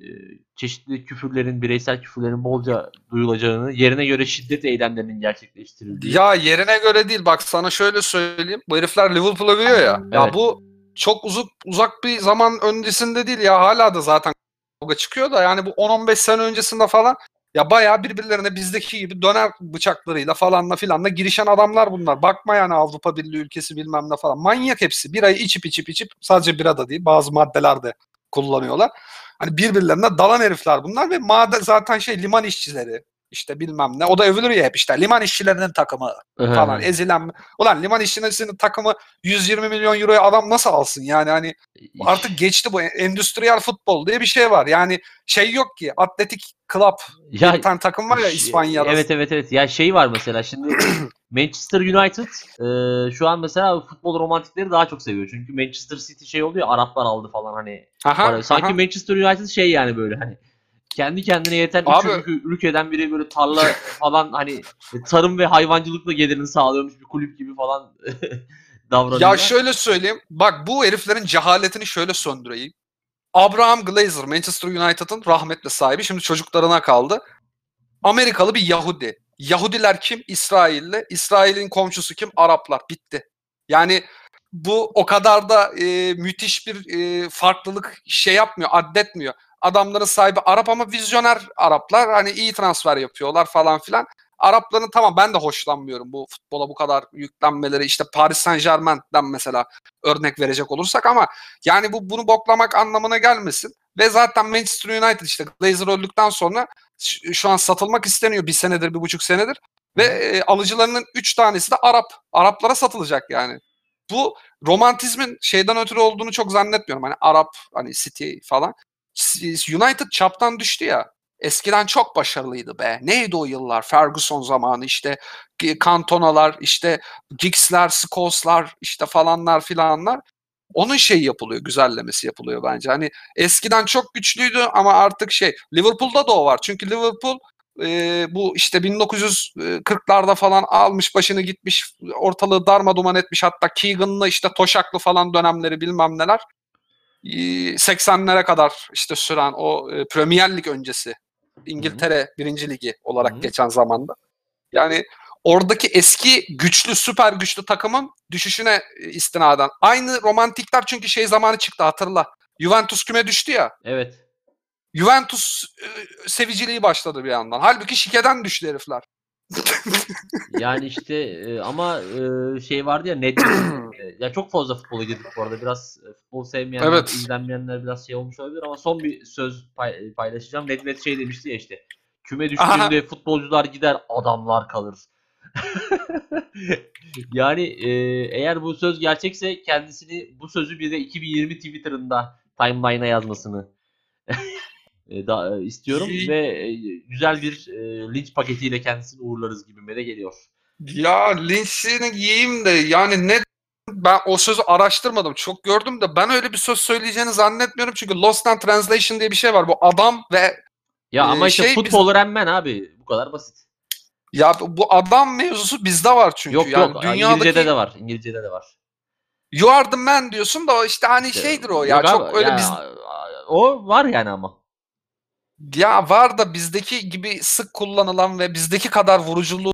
e, çeşitli küfürlerin, bireysel küfürlerin bolca duyulacağını, yerine göre şiddet eylemlerinin gerçekleştirildiği.
Ya yerine göre değil bak sana şöyle söyleyeyim. Bu herifler Liverpool'a övüyor ya. Ya
Evet.
bu çok uzak uzak bir zaman öncesinde değil ya hala da zaten kavga çıkıyor da yani bu 10-15 sene öncesinde falan ya bayağı birbirlerine bizdeki gibi döner bıçaklarıyla falanla filanla girişen adamlar bunlar. Bakma yani Avrupa Birliği ülkesi bilmem ne falan. Manyak hepsi. Birayı içip içip içip sadece bira da değil bazı maddeler de kullanıyorlar. Hani birbirlerine dalan herifler bunlar ve maden zaten şey liman işçileri işte bilmem ne. O da övülür ya hep işte liman işçilerinin takımı falan ezilen. Ulan liman işçilerinin takımı 120 milyon euroya adam nasıl alsın yani hani artık geçti bu endüstriyel futbol diye bir şey var. Yani şey yok ki atletik club
ya,
bir tane takım var ya
Ş-
İspanya'da.
Evet evet evet. Ya şey var mesela şimdi Manchester United e, şu an mesela futbol romantikleri daha çok seviyor. Çünkü Manchester City şey oluyor Araplar aldı falan hani.
Aha,
Sanki
aha.
Manchester United şey yani böyle hani kendi kendine yeten
Abi-
üç ülke- ülkeden biri böyle tarla falan hani tarım ve hayvancılıkla gelirini sağlıyormuş bir kulüp gibi falan davranıyorlar.
Ya şöyle söyleyeyim. Bak bu heriflerin cehaletini şöyle söndüreyim. Abraham Glazer Manchester United'ın rahmetli sahibi. Şimdi çocuklarına kaldı. Amerikalı bir Yahudi. Yahudiler kim? İsrailli. İsrail'in komşusu kim? Araplar. Bitti. Yani bu o kadar da e, müthiş bir e, farklılık şey yapmıyor, addetmiyor. Adamların sahibi Arap ama vizyoner Araplar. Hani iyi transfer yapıyorlar falan filan. Arapların tamam ben de hoşlanmıyorum bu futbola bu kadar yüklenmeleri. İşte Paris Saint Germain'den mesela örnek verecek olursak ama yani bu bunu boklamak anlamına gelmesin. Ve zaten Manchester United işte Glazer öldükten sonra şu an satılmak isteniyor bir senedir, bir buçuk senedir. Ve e, alıcılarının üç tanesi de Arap. Araplara satılacak yani. Bu romantizmin şeyden ötürü olduğunu çok zannetmiyorum. Hani Arap, hani City falan. United çaptan düştü ya. Eskiden çok başarılıydı be. Neydi o yıllar? Ferguson zamanı işte Cantona'lar, işte Giggs'ler, Scholes'lar işte falanlar filanlar. Onun şeyi yapılıyor, güzellemesi yapılıyor bence. Hani eskiden çok güçlüydü ama artık şey Liverpool'da da o var. Çünkü Liverpool e, bu işte 1940'larda falan almış başını gitmiş ortalığı darma duman etmiş hatta Keegan'lı işte Toşaklı falan dönemleri bilmem neler. E, 80'lere kadar işte süren o e, Premier Lig öncesi İngiltere birinci ligi olarak
Hı hı.
geçen zamanda. Yani oradaki eski güçlü süper güçlü takımın düşüşüne e, istinaden. Aynı romantikler çünkü şey zamanı çıktı hatırla. Juventus küme düştü ya.
Evet.
Juventus e, seviciliği başladı bir yandan. Halbuki şikeden düştü herifler.
Yani işte e, ama e, şey vardı ya e, ya çok fazla futbola girdik bu arada. Biraz e, futbol sevmeyenler,
Evet.
izlenmeyenler biraz şey olmuş olabilir ama son bir söz pay- paylaşacağım. Nedved şey demişti ya işte. Küme düştüğünde futbolcular gider, adamlar kalır. yani e, eğer bu söz gerçekse kendisini bu sözü bir de 2020 Twitter'ında timeline'a yazmasını e, da, e, istiyorum
İyi.
ve e, güzel bir e, linç paketiyle kendisini uğurlarız gibime de geliyor.
Ya linçini yiyeyim de yani ne ben o sözü araştırmadım. Çok gördüm de ben öyle bir söz söyleyeceğini zannetmiyorum. Çünkü Lost in Translation diye bir şey var. Bu adam ve
Ya
Ee,
ama işte
şey
futbol öğrenmen abi. Bu kadar basit.
ya bu adam mevzusu bizde var çünkü.
Yok
yani
yok.
dünyadaki
İngilizce'de de var. İngilizce'de de var.
You are the man diyorsun da işte hani
İşte,
şeydir o ya
yok
çok
abi,
öyle
ya,
biz
o var yani ama.
Ya var da bizdeki gibi sık kullanılan ve bizdeki kadar vuruculuğu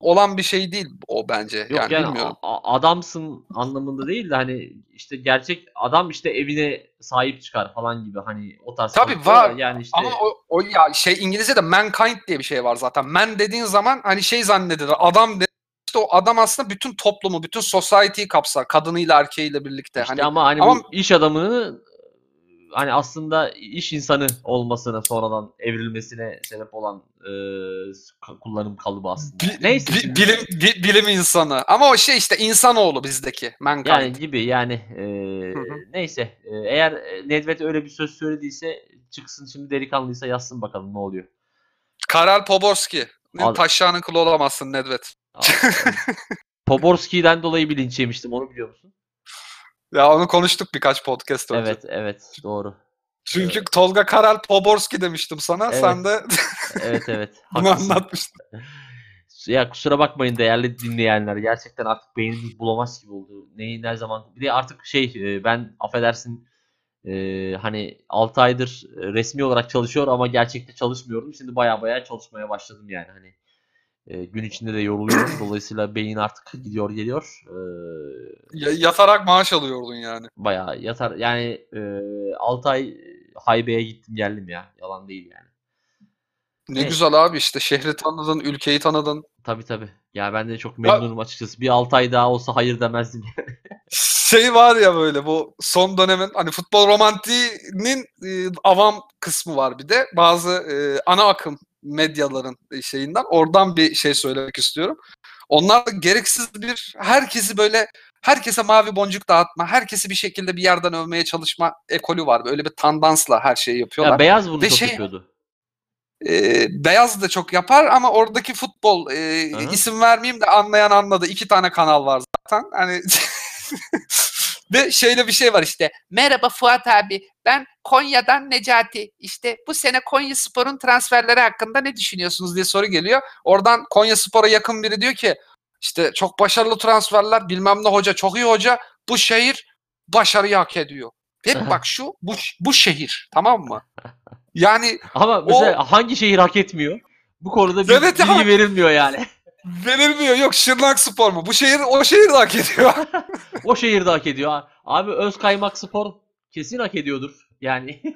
olan bir şey değil o bence.
Yok
yani,
yani,
bilmiyorum.
adamsın anlamında değil de hani işte gerçek adam işte evine sahip çıkar falan gibi hani o tarz.
Tabii var.
Yani işte
Ama o, o ya şey İngilizce'de mankind diye bir şey var zaten. Man dediğin zaman hani şey zannedilir. Adam de, işte o adam aslında bütün toplumu, bütün society'yi kapsar. Kadınıyla erkeğiyle birlikte.
işte
hani
ama hani
ama-
iş adamını hani aslında iş insanı olmasına sonradan evrilmesine sebep olan e, kullanım kalıbı aslında.
bi-
Neyse
bi-
şimdi-
bilim bi- bilim insanı. Ama o şey işte insanoğlu bizdeki mankind.
Yani gibi yani e,
Hı hı.
neyse E, eğer e, Nedved öyle bir söz söylediyse çıksın şimdi delikanlıysa yazsın bakalım ne oluyor.
Karel Poborski. Taşlarının kılı olamazsın Nedved.
Poborski'den dolayı bir linç yemiştim onu biliyor musun?
Ya onu konuştuk birkaç podcast önce.
Evet evet doğru.
Çünkü Tolga Karel Poborski demiştim sana.
Evet.
Sen de
Evet evet.
bunu anlatmıştın.
Ya kusura bakmayın değerli dinleyenler. Gerçekten artık beynimiz bulamaz gibi oldu. Neyi ne zaman. Bir de artık şey e, ben affedersin e, hani 6 aydır resmi olarak çalışıyor ama gerçekte çalışmıyorum. Şimdi baya baya çalışmaya başladım yani hani. E, gün içinde de yoruluyorum. Dolayısıyla beyin artık gidiyor geliyor. E,
Ya- yatarak maaş alıyordun yani.
bayağı yatar. Yani e, 6 ay haybeye gittim geldim ya. Yalan değil yani.
Ne
Evet.
güzel abi işte şehri tanıdın, ülkeyi tanıdın.
Tabii tabii. Ya ben de çok memnunum açıkçası. Bir 6 ay daha olsa hayır demezdim.
Şey var ya böyle bu son dönemin hani futbol romantiğinin e, avam kısmı var bir de. Bazı e, ana akım medyaların e, şeyinden oradan bir şey söylemek istiyorum. Onlar da gereksiz bir herkesi böyle herkese mavi boncuk dağıtma, herkesi bir şekilde bir yerden övmeye çalışma ekolü var. Böyle bir tandansla her şeyi yapıyorlar.
ya beyaz bunu
Ve
çok
şey-
yapıyordu.
E, beyaz da çok yapar ama oradaki futbol e, isim vermeyeyim de anlayan anladı. İki tane kanal var zaten. Hani ve şöyle bir şey var işte.
Merhaba Fuat abi. Ben Konya'dan Necati. İşte bu sene Konya Spor'un transferleri hakkında ne düşünüyorsunuz?
diye soru geliyor. Oradan Konya Spor'a yakın biri diyor ki işte çok başarılı transferler bilmem ne hoca çok iyi hoca bu şehir başarıyı hak ediyor. Hep bak şu bu, bu şehir tamam mı? Yani
Ama mesela hangi şehir hak etmiyor? Bu konuda bir
Evet
bilgi
ama-
verilmiyor yani.
verilmiyor yok Şırnak Spor mu? Bu şehir o şehir de hak ediyor.
o şehirde hak ediyor. Abi Özkaymak Spor kesin hak ediyordur. Yani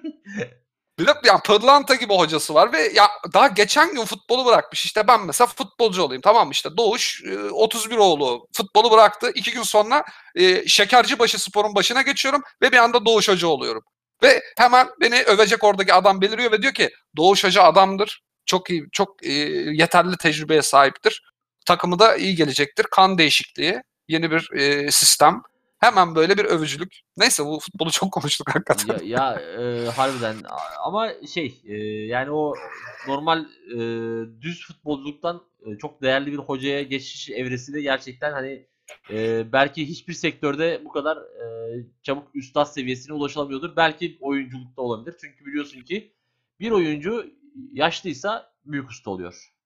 Bir de yani Pırlanta gibi hocası var ve ya daha geçen gün futbolu bırakmış. İşte ben mesela futbolcu olayım tamam mı? İşte Doğuş e, 31 oğlu futbolu bıraktı. İki gün sonra e, Şekercibaşı Spor'un başına geçiyorum ve bir anda Doğuş Hoca oluyorum. Ve hemen beni övecek oradaki adam beliriyor ve diyor ki Doğuş Hoca adamdır. Çok iyi, çok e, yeterli tecrübeye sahiptir. Takımı da iyi gelecektir. Kan değişikliği, yeni bir e, sistem. Hemen böyle bir övücülük. Neyse bu futbolu çok konuştuk hakikaten.
ya, ya e, harbiden ama şey e, yani o normal e, düz futbolculuktan e, çok değerli bir hocaya geçiş evresi de gerçekten hani e, belki hiçbir sektörde bu kadar e, çabuk üstad seviyesine ulaşılamıyordur. Belki oyunculukta olabilir. Çünkü biliyorsun ki bir oyuncu yaşlıysa büyük usta oluyor.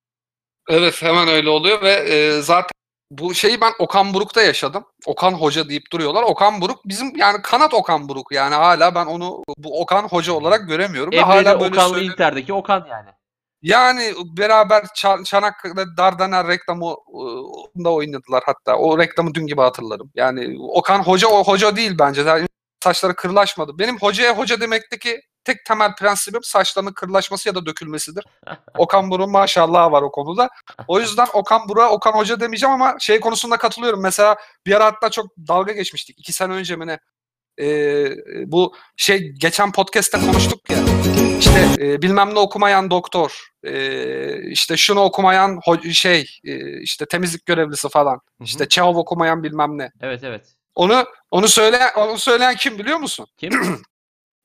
Evet hemen öyle oluyor ve e, zaten bu şeyi ben Okan Buruk'ta yaşadım. Okan Hoca deyip duruyorlar. Okan Buruk bizim yani kanat Okan Buruk yani hala ben onu bu Okan Hoca olarak göremiyorum.
Emre'de
hala böyle
Okan'lı
söyle-
Inter'deki Okan yani.
Yani beraber Ça- Çanakkale Dardanel reklamı ıı, da oynadılar hatta. O reklamı dün gibi hatırlarım. Yani Okan hoca o hoca değil bence. Yani saçları kırlaşmadı. Benim hocaya hoca demekteki tek temel prensibim saçlarının kırlaşması ya da dökülmesidir. Okan Buruk'un maşallah var o konuda. O yüzden Okan Buruk'a Okan Hoca demeyeceğim ama şey konusunda katılıyorum. Mesela bir ara hatta çok dalga geçmiştik. iki sene önce mi ne? Ee, bu şey geçen podcast'te konuştuk ya. İşte e, bilmem ne okumayan doktor, e, işte şunu okumayan şey, e, işte temizlik görevlisi falan,
hı.
işte Çehov okumayan bilmem ne.
Evet evet.
Onu onu söyleyen onu söyleyen kim biliyor musun?
Kim?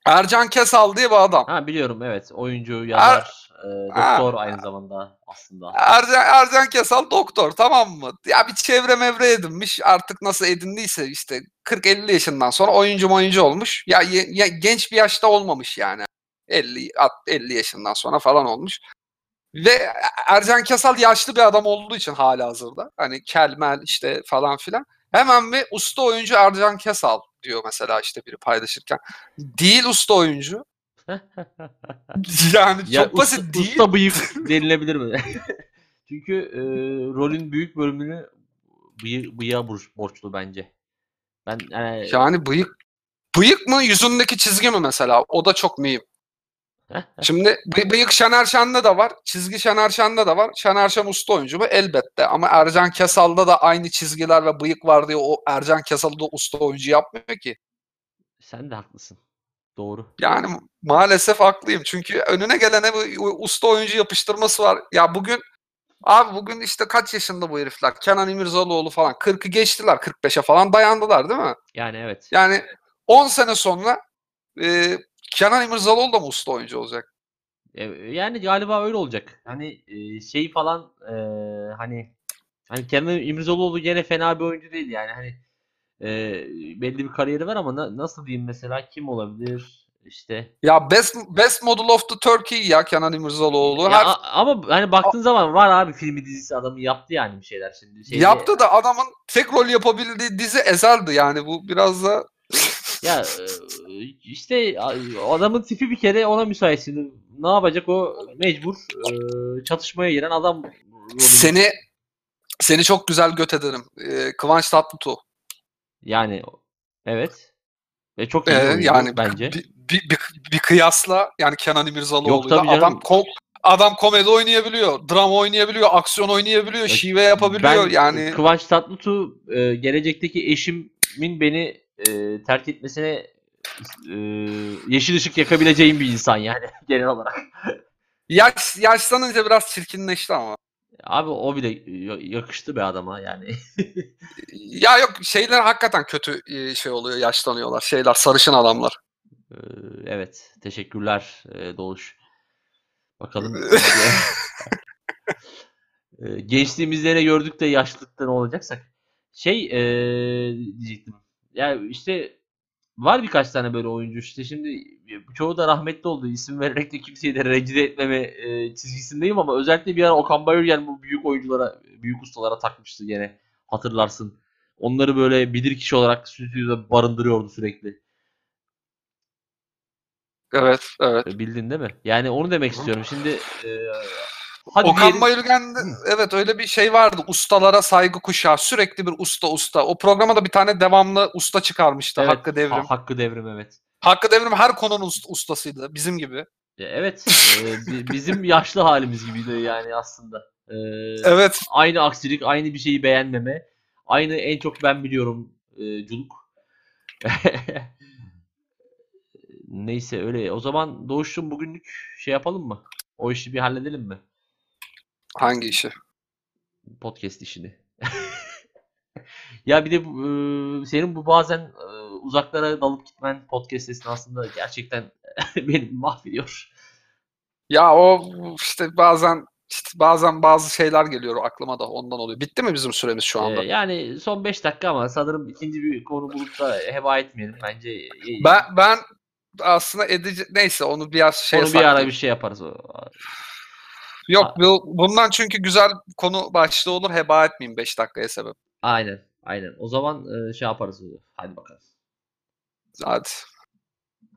Ercan Kesal diye bir adam.
ha biliyorum evet. Oyuncu, yazar, e,
Ha.
doktor aynı zamanda aslında.
Ercan, Ercan Kesal doktor tamam mı? Ya bir çevre mevre edinmiş artık nasıl edindiyse işte 40-50 yaşından sonra oyuncu oyuncu olmuş. Ya, ya genç bir yaşta olmamış yani. 50 at- 50 yaşından sonra falan olmuş. Ve Ercan Kesal yaşlı bir adam olduğu için hala hazırda. Hani kelmel işte falan filan. Hemen bir usta oyuncu Ercan Kesal diyor mesela işte biri paylaşırken. Değil usta oyuncu. Yani
Ya
çok basit
usta,
değil.
usta bıyık denilebilir mi? Çünkü e, rolün büyük bölümünü bıyı, bıyığa borç- borçlu bence. Ben e,
Yani bıyık bıyık mı yüzündeki çizgi mi mesela? O da çok mühim. Şimdi bı- bıyık Şener Şen'de de var. Çizgi Şener Şen'de de var. Şener Şen usta oyuncu mu? Elbette. Ama Ercan Kesal'da da aynı çizgiler ve bıyık var diye o Ercan Kesal'ı da usta oyuncu yapmıyor ki.
sen de haklısın. Doğru.
Yani maalesef haklıyım. Çünkü önüne gelene bu usta oyuncu yapıştırması var. Ya bugün abi bugün işte kaç yaşında bu herifler? Kenan İmirzalıoğlu falan. 40'ı geçtiler. 45'e falan dayandılar değil mi?
Yani evet.
Yani 10 sene sonra e, Kenan İmirzalıoğlu da mı usta oyuncu olacak?
E, Yani galiba öyle olacak. Hani e, şey falan e, hani hani Kenan İmirzalıoğlu gene fena bir oyuncu değil yani hani e, belli bir kariyeri var ama na- nasıl diyeyim mesela kim olabilir işte
Ya best best model of the Turkey ya Kenan İmirzalıoğlu.
Ya
Her
ama hani baktığın zaman var abi filmi dizisi adamı yaptı yani bir şeyler şimdi. Şeyde-
yaptı da adamın tek rol yapabildiği dizi Ezel'di yani bu biraz da
Ya e, işte adamın tipi bir kere ona müsait şimdi. Ne yapacak o mecbur e, çatışmaya giren adam
seni seni çok güzel göt ederim. Ee, Kıvanç Tatlıtuğ.
Yani evet. Ve çok iyi
Ee, yani
bence.
bir, bir, bir, bir kıyasla yani Kenan İmirzalıoğlu'yla adam ko- adam komedi oynayabiliyor, drama oynayabiliyor, aksiyon oynayabiliyor, şive yapabiliyor
Ben
yani.
Kıvanç Tatlıtuğ e, gelecekteki eşimin beni e, terk etmesine e, yeşil ışık yakabileceğim bir insan yani genel olarak.
Yaş, yaşlanınca biraz çirkinleşti ama.
Abi o bile ya- yakıştı be adama yani.
Ya yok şeyler hakikaten kötü e, şey oluyor, yaşlanıyorlar. Şeyler sarışın adamlar.
Ee, evet. Teşekkürler e, Doğuş. Bakalım. Ee, Gençliğimizde ne gördük de yaşlılıkta ne olacaksak. Şey e, diyecektim. Ya işte var birkaç tane böyle oyuncu işte şimdi çoğu da rahmetli oldu. İsim vererek de kimseyi de rencide etmeme e, çizgisindeyim ama özellikle bir ara Okan Bayülgen bu büyük oyunculara, büyük ustalara takmıştı gene. Hatırlarsın. Onları böyle bilir kişi olarak stüdyoda barındırıyordu sürekli.
Evet, evet.
E, Bildin değil mi? Yani onu demek istiyorum. Şimdi e, hadi
Okan
diyelim-
Bayülgen'de evet öyle bir şey vardı. Ustalara saygı kuşağı. Sürekli bir usta usta. O programa da bir tane devamlı usta çıkarmıştı.
Evet,
Hakkı Devrim.
Ha- Hakkı Devrim evet.
Hakkı Devrim her konunun ust- ustasıydı. Bizim gibi.
Evet. e, bi- bizim yaşlı halimiz gibiydi yani aslında. E,
Evet.
Aynı aksilik, aynı bir şeyi beğenmeme. Aynı en çok ben biliyorum e, culuk. Neyse öyle. O zaman Doğuş'cum bugünlük şey yapalım mı? O işi bir halledelim mi?
Hangi işi?
Podcast işini. ya bir de bu, e, senin bu bazen e, uzaklara dalıp gitmen podcast esnasında gerçekten beni mahvediyor.
Ya o işte bazen işte bazen bazı şeyler geliyor aklıma da ondan oluyor. Bitti mi bizim süremiz şu anda?
Ee, yani son 5 dakika ama sanırım ikinci bir konu bulup da heba etmeyelim. Bence
Ben ben aslında edici neyse onu biraz şey
onu bir ara bir şey yaparız. O-
Yok bu, bundan çünkü güzel konu başlığı olur. Heba etmeyeyim 5 dakikaya sebep.
Aynen. Aynen. O zaman e, şey yaparız. Hadi bakalım.
Hadi.